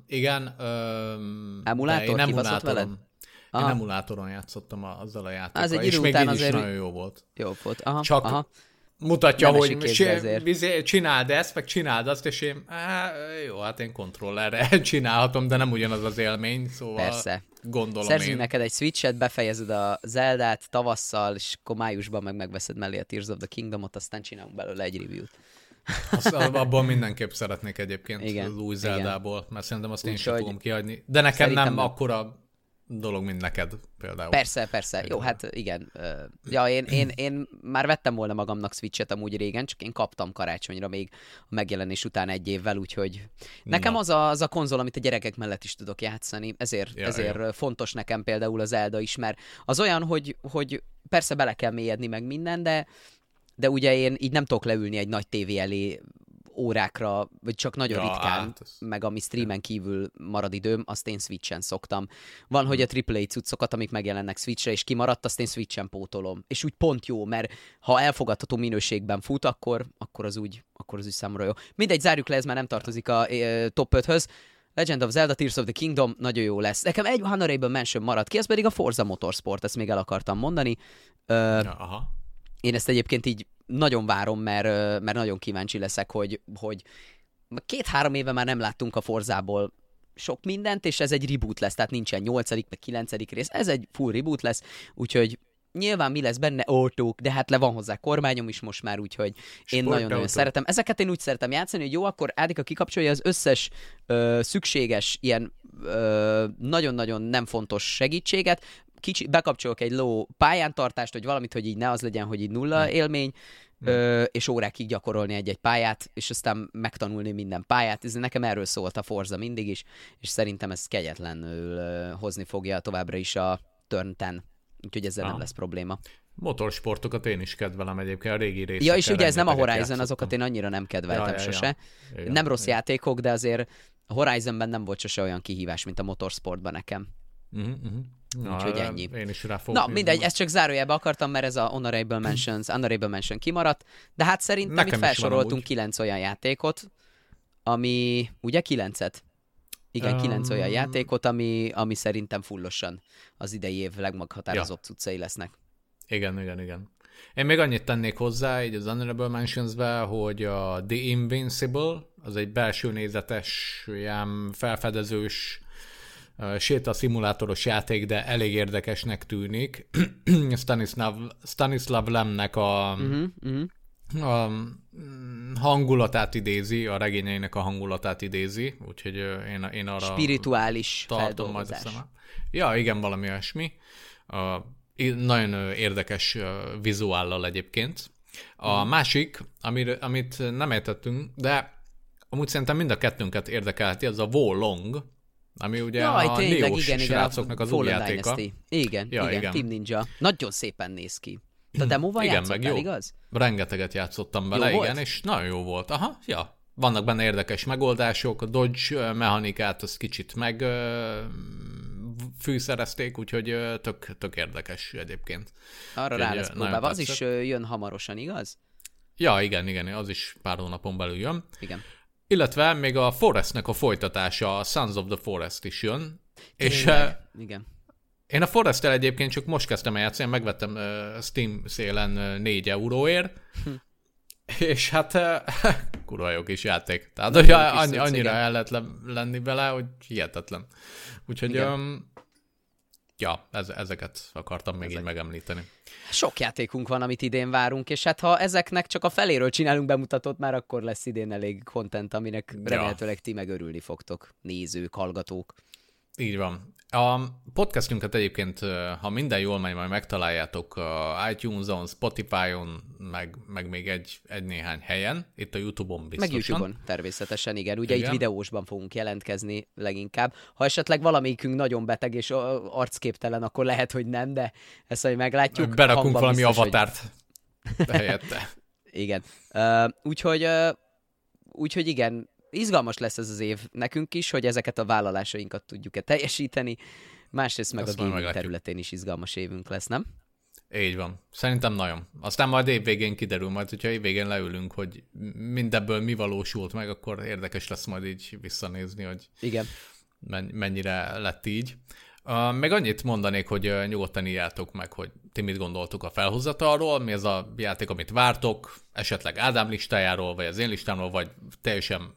Igen. Öm, Emulátor én emulátoron, veled? Aha. Én emulátoron játszottam azzal a játékkal, az egy és még így azért... is nagyon jó volt. Jó volt, aha, Csak aha mutatja, nem hogy si- csináld ezt, meg csináld azt, és én, á, jó, hát én kontrollerre csinálhatom, de nem ugyanaz az élmény, szóval Persze. gondolom Szerzünk én. neked egy Switch-et, befejezed a Zeldát tavasszal, és akkor májusban meg megveszed mellé a Tears of the Kingdom-ot, aztán csinálunk belőle egy review-t. Azt, abból mindenképp szeretnék egyébként igen, az új Zeldából, igen. mert szerintem azt én sem fogom kihagyni. De nekem nem akkora dolog, mint neked például. Persze, persze. Jó, hát igen. Ja, én, én, én már vettem volna magamnak Switch-et amúgy régen, csak én kaptam karácsonyra még a megjelenés után egy évvel, úgyhogy nekem az a, az a konzol, amit a gyerekek mellett is tudok játszani, ezért, ja, ezért ja. fontos nekem például az Zelda is, mert az olyan, hogy, hogy persze bele kell mélyedni meg minden, de de ugye én így nem tudok leülni egy nagy tévé elé órákra, vagy csak nagyon ja, ritkán, hát ez... meg ami streamen kívül marad időm, azt én Switchen szoktam. Van, hmm. hogy a AAA cuccokat, amik megjelennek Switchre, és kimaradt, azt én Switchen pótolom. És úgy pont jó, mert ha elfogadható minőségben fut, akkor, akkor az úgy, akkor az úgy számomra jó. Mindegy, zárjuk le, ez már nem tartozik a e, top 5-höz. Legend of Zelda Tears of the Kingdom nagyon jó lesz. Nekem egy Honorable Mention maradt ki, ez pedig a Forza Motorsport, ezt még el akartam mondani. Ö, ja, aha. Én ezt egyébként így nagyon várom, mert, mert nagyon kíváncsi leszek, hogy, hogy két-három éve már nem láttunk a Forzából sok mindent, és ez egy reboot lesz, tehát nincsen nyolcadik, meg kilencedik rész, ez egy full reboot lesz, úgyhogy nyilván mi lesz benne autók, de hát le van hozzá kormányom is most már, úgyhogy én nagyon-nagyon szeretem. Ezeket én úgy szeretem játszani, hogy jó, akkor Ádika kikapcsolja az összes ö, szükséges ilyen ö, nagyon-nagyon nem fontos segítséget, kicsi, bekapcsolok egy low pályántartást, vagy valamit, hogy így ne az legyen, hogy így nulla hmm. élmény, hmm. Ö, és órákig gyakorolni egy-egy pályát, és aztán megtanulni minden pályát. Ez nekem erről szólt a Forza mindig is, és szerintem ez kegyetlenül ö, hozni fogja továbbra is a Turn 10, úgyhogy ezzel ah. nem lesz probléma. Motorsportokat én is kedvelem egyébként, a régi részek. Ja, és ugye ez nem a Horizon, játszottam. azokat én annyira nem kedveltem ja, ja, sose. Ja. Ja, nem rossz ja. játékok, de azért a Horizonben nem volt sose olyan kihívás, mint a motorsportban nekem. Uh-huh, uh-huh. Na, Úgyhogy ennyi. Én is rá Na, mindegy, ezt csak zárójelbe akartam, mert ez a Honorable Mentions, Honorable Mention kimaradt, de hát szerintem Nekem itt felsoroltunk kilenc olyan játékot, ami, ugye kilencet? Igen, um... kilenc olyan játékot, ami, ami szerintem fullosan az idei év legmeghatározóbb ja. cuccai lesznek. Igen, igen, igen. Én még annyit tennék hozzá, így az Honorable mentions hogy a The Invincible, az egy belső nézetes, ilyen felfedezős, séta szimulátoros játék, de elég érdekesnek tűnik. Stanislav, Stanislav Lemnek a, uh-huh, uh-huh. A mm, hangulatát idézi, a regényeinek a hangulatát idézi, úgyhogy én, én arra Spirituális tartom majd a Ja, igen, valami olyasmi. A, nagyon érdekes vizuállal egyébként. A uh-huh. másik, amir, amit nem értettünk, de amúgy szerintem mind a kettőnket érdekelheti, az a Wo Long, ami ugye Jaj, a tényleg, igen, srácoknak az új játéka. Igen, ja, igen, igen, Team Ninja. Nagyon szépen néz ki. A demóval igen, meg jó. igaz? Rengeteget játszottam bele, jó igen, volt? és nagyon jó volt. Aha, ja. Vannak benne érdekes megoldások, a dodge mechanikát az kicsit meg fűszerezték, úgyhogy tök, tök érdekes egyébként. Arra rá lesz próbálva. Az is jön hamarosan, igaz? Ja, igen, igen, az is pár hónapon belül jön. Igen. Illetve még a Forestnek a folytatása, a Sons of the Forest is jön. Tényleg? És igen. Én a forest egyébként csak most kezdtem el játszani, megvettem uh, Steam szélen uh, 4 euróért, hm. és hát uh, kurva jó kis játék. Tehát hogy annyi, annyira el lehet lenni vele, hogy hihetetlen. Úgyhogy um, ja, ez, ezeket akartam még Ezek. így megemlíteni. Sok játékunk van, amit idén várunk, és hát ha ezeknek csak a feléről csinálunk bemutatót, már akkor lesz idén elég content, aminek remélhetőleg ti megörülni fogtok, nézők, hallgatók. Így van. A podcastünket egyébként, ha minden jól megy, majd megtaláljátok iTunes-on, Spotify-on, meg, meg még egy, egy néhány helyen, itt a YouTube-on biztosan. Meg YouTube-on természetesen, igen. Ugye igen. itt videósban fogunk jelentkezni leginkább. Ha esetleg valamelyikünk nagyon beteg és arcképtelen, akkor lehet, hogy nem, de ezt majd meglátjuk. Berakunk valami biztos, avatárt hogy... helyette. igen. Uh, úgyhogy, uh, úgyhogy igen, izgalmas lesz ez az év nekünk is, hogy ezeket a vállalásainkat tudjuk-e teljesíteni, másrészt meg Azt a gaming területén is izgalmas évünk lesz, nem? Így van. Szerintem nagyon. Aztán majd évvégén kiderül, majd hogyha évvégén leülünk, hogy mindebből mi valósult meg, akkor érdekes lesz majd így visszanézni, hogy Igen. mennyire lett így. Uh, meg annyit mondanék, hogy uh, nyugodtan írjátok meg, hogy ti mit gondoltuk a felhozatalról, mi ez a játék, amit vártok, esetleg Ádám listájáról, vagy az én listámról, vagy teljesen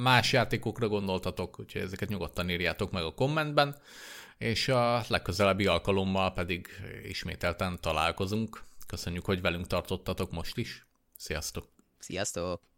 más játékokra gondoltatok, úgyhogy ezeket nyugodtan írjátok meg a kommentben, és a legközelebbi alkalommal pedig ismételten találkozunk. Köszönjük, hogy velünk tartottatok most is. Sziasztok! Sziasztok!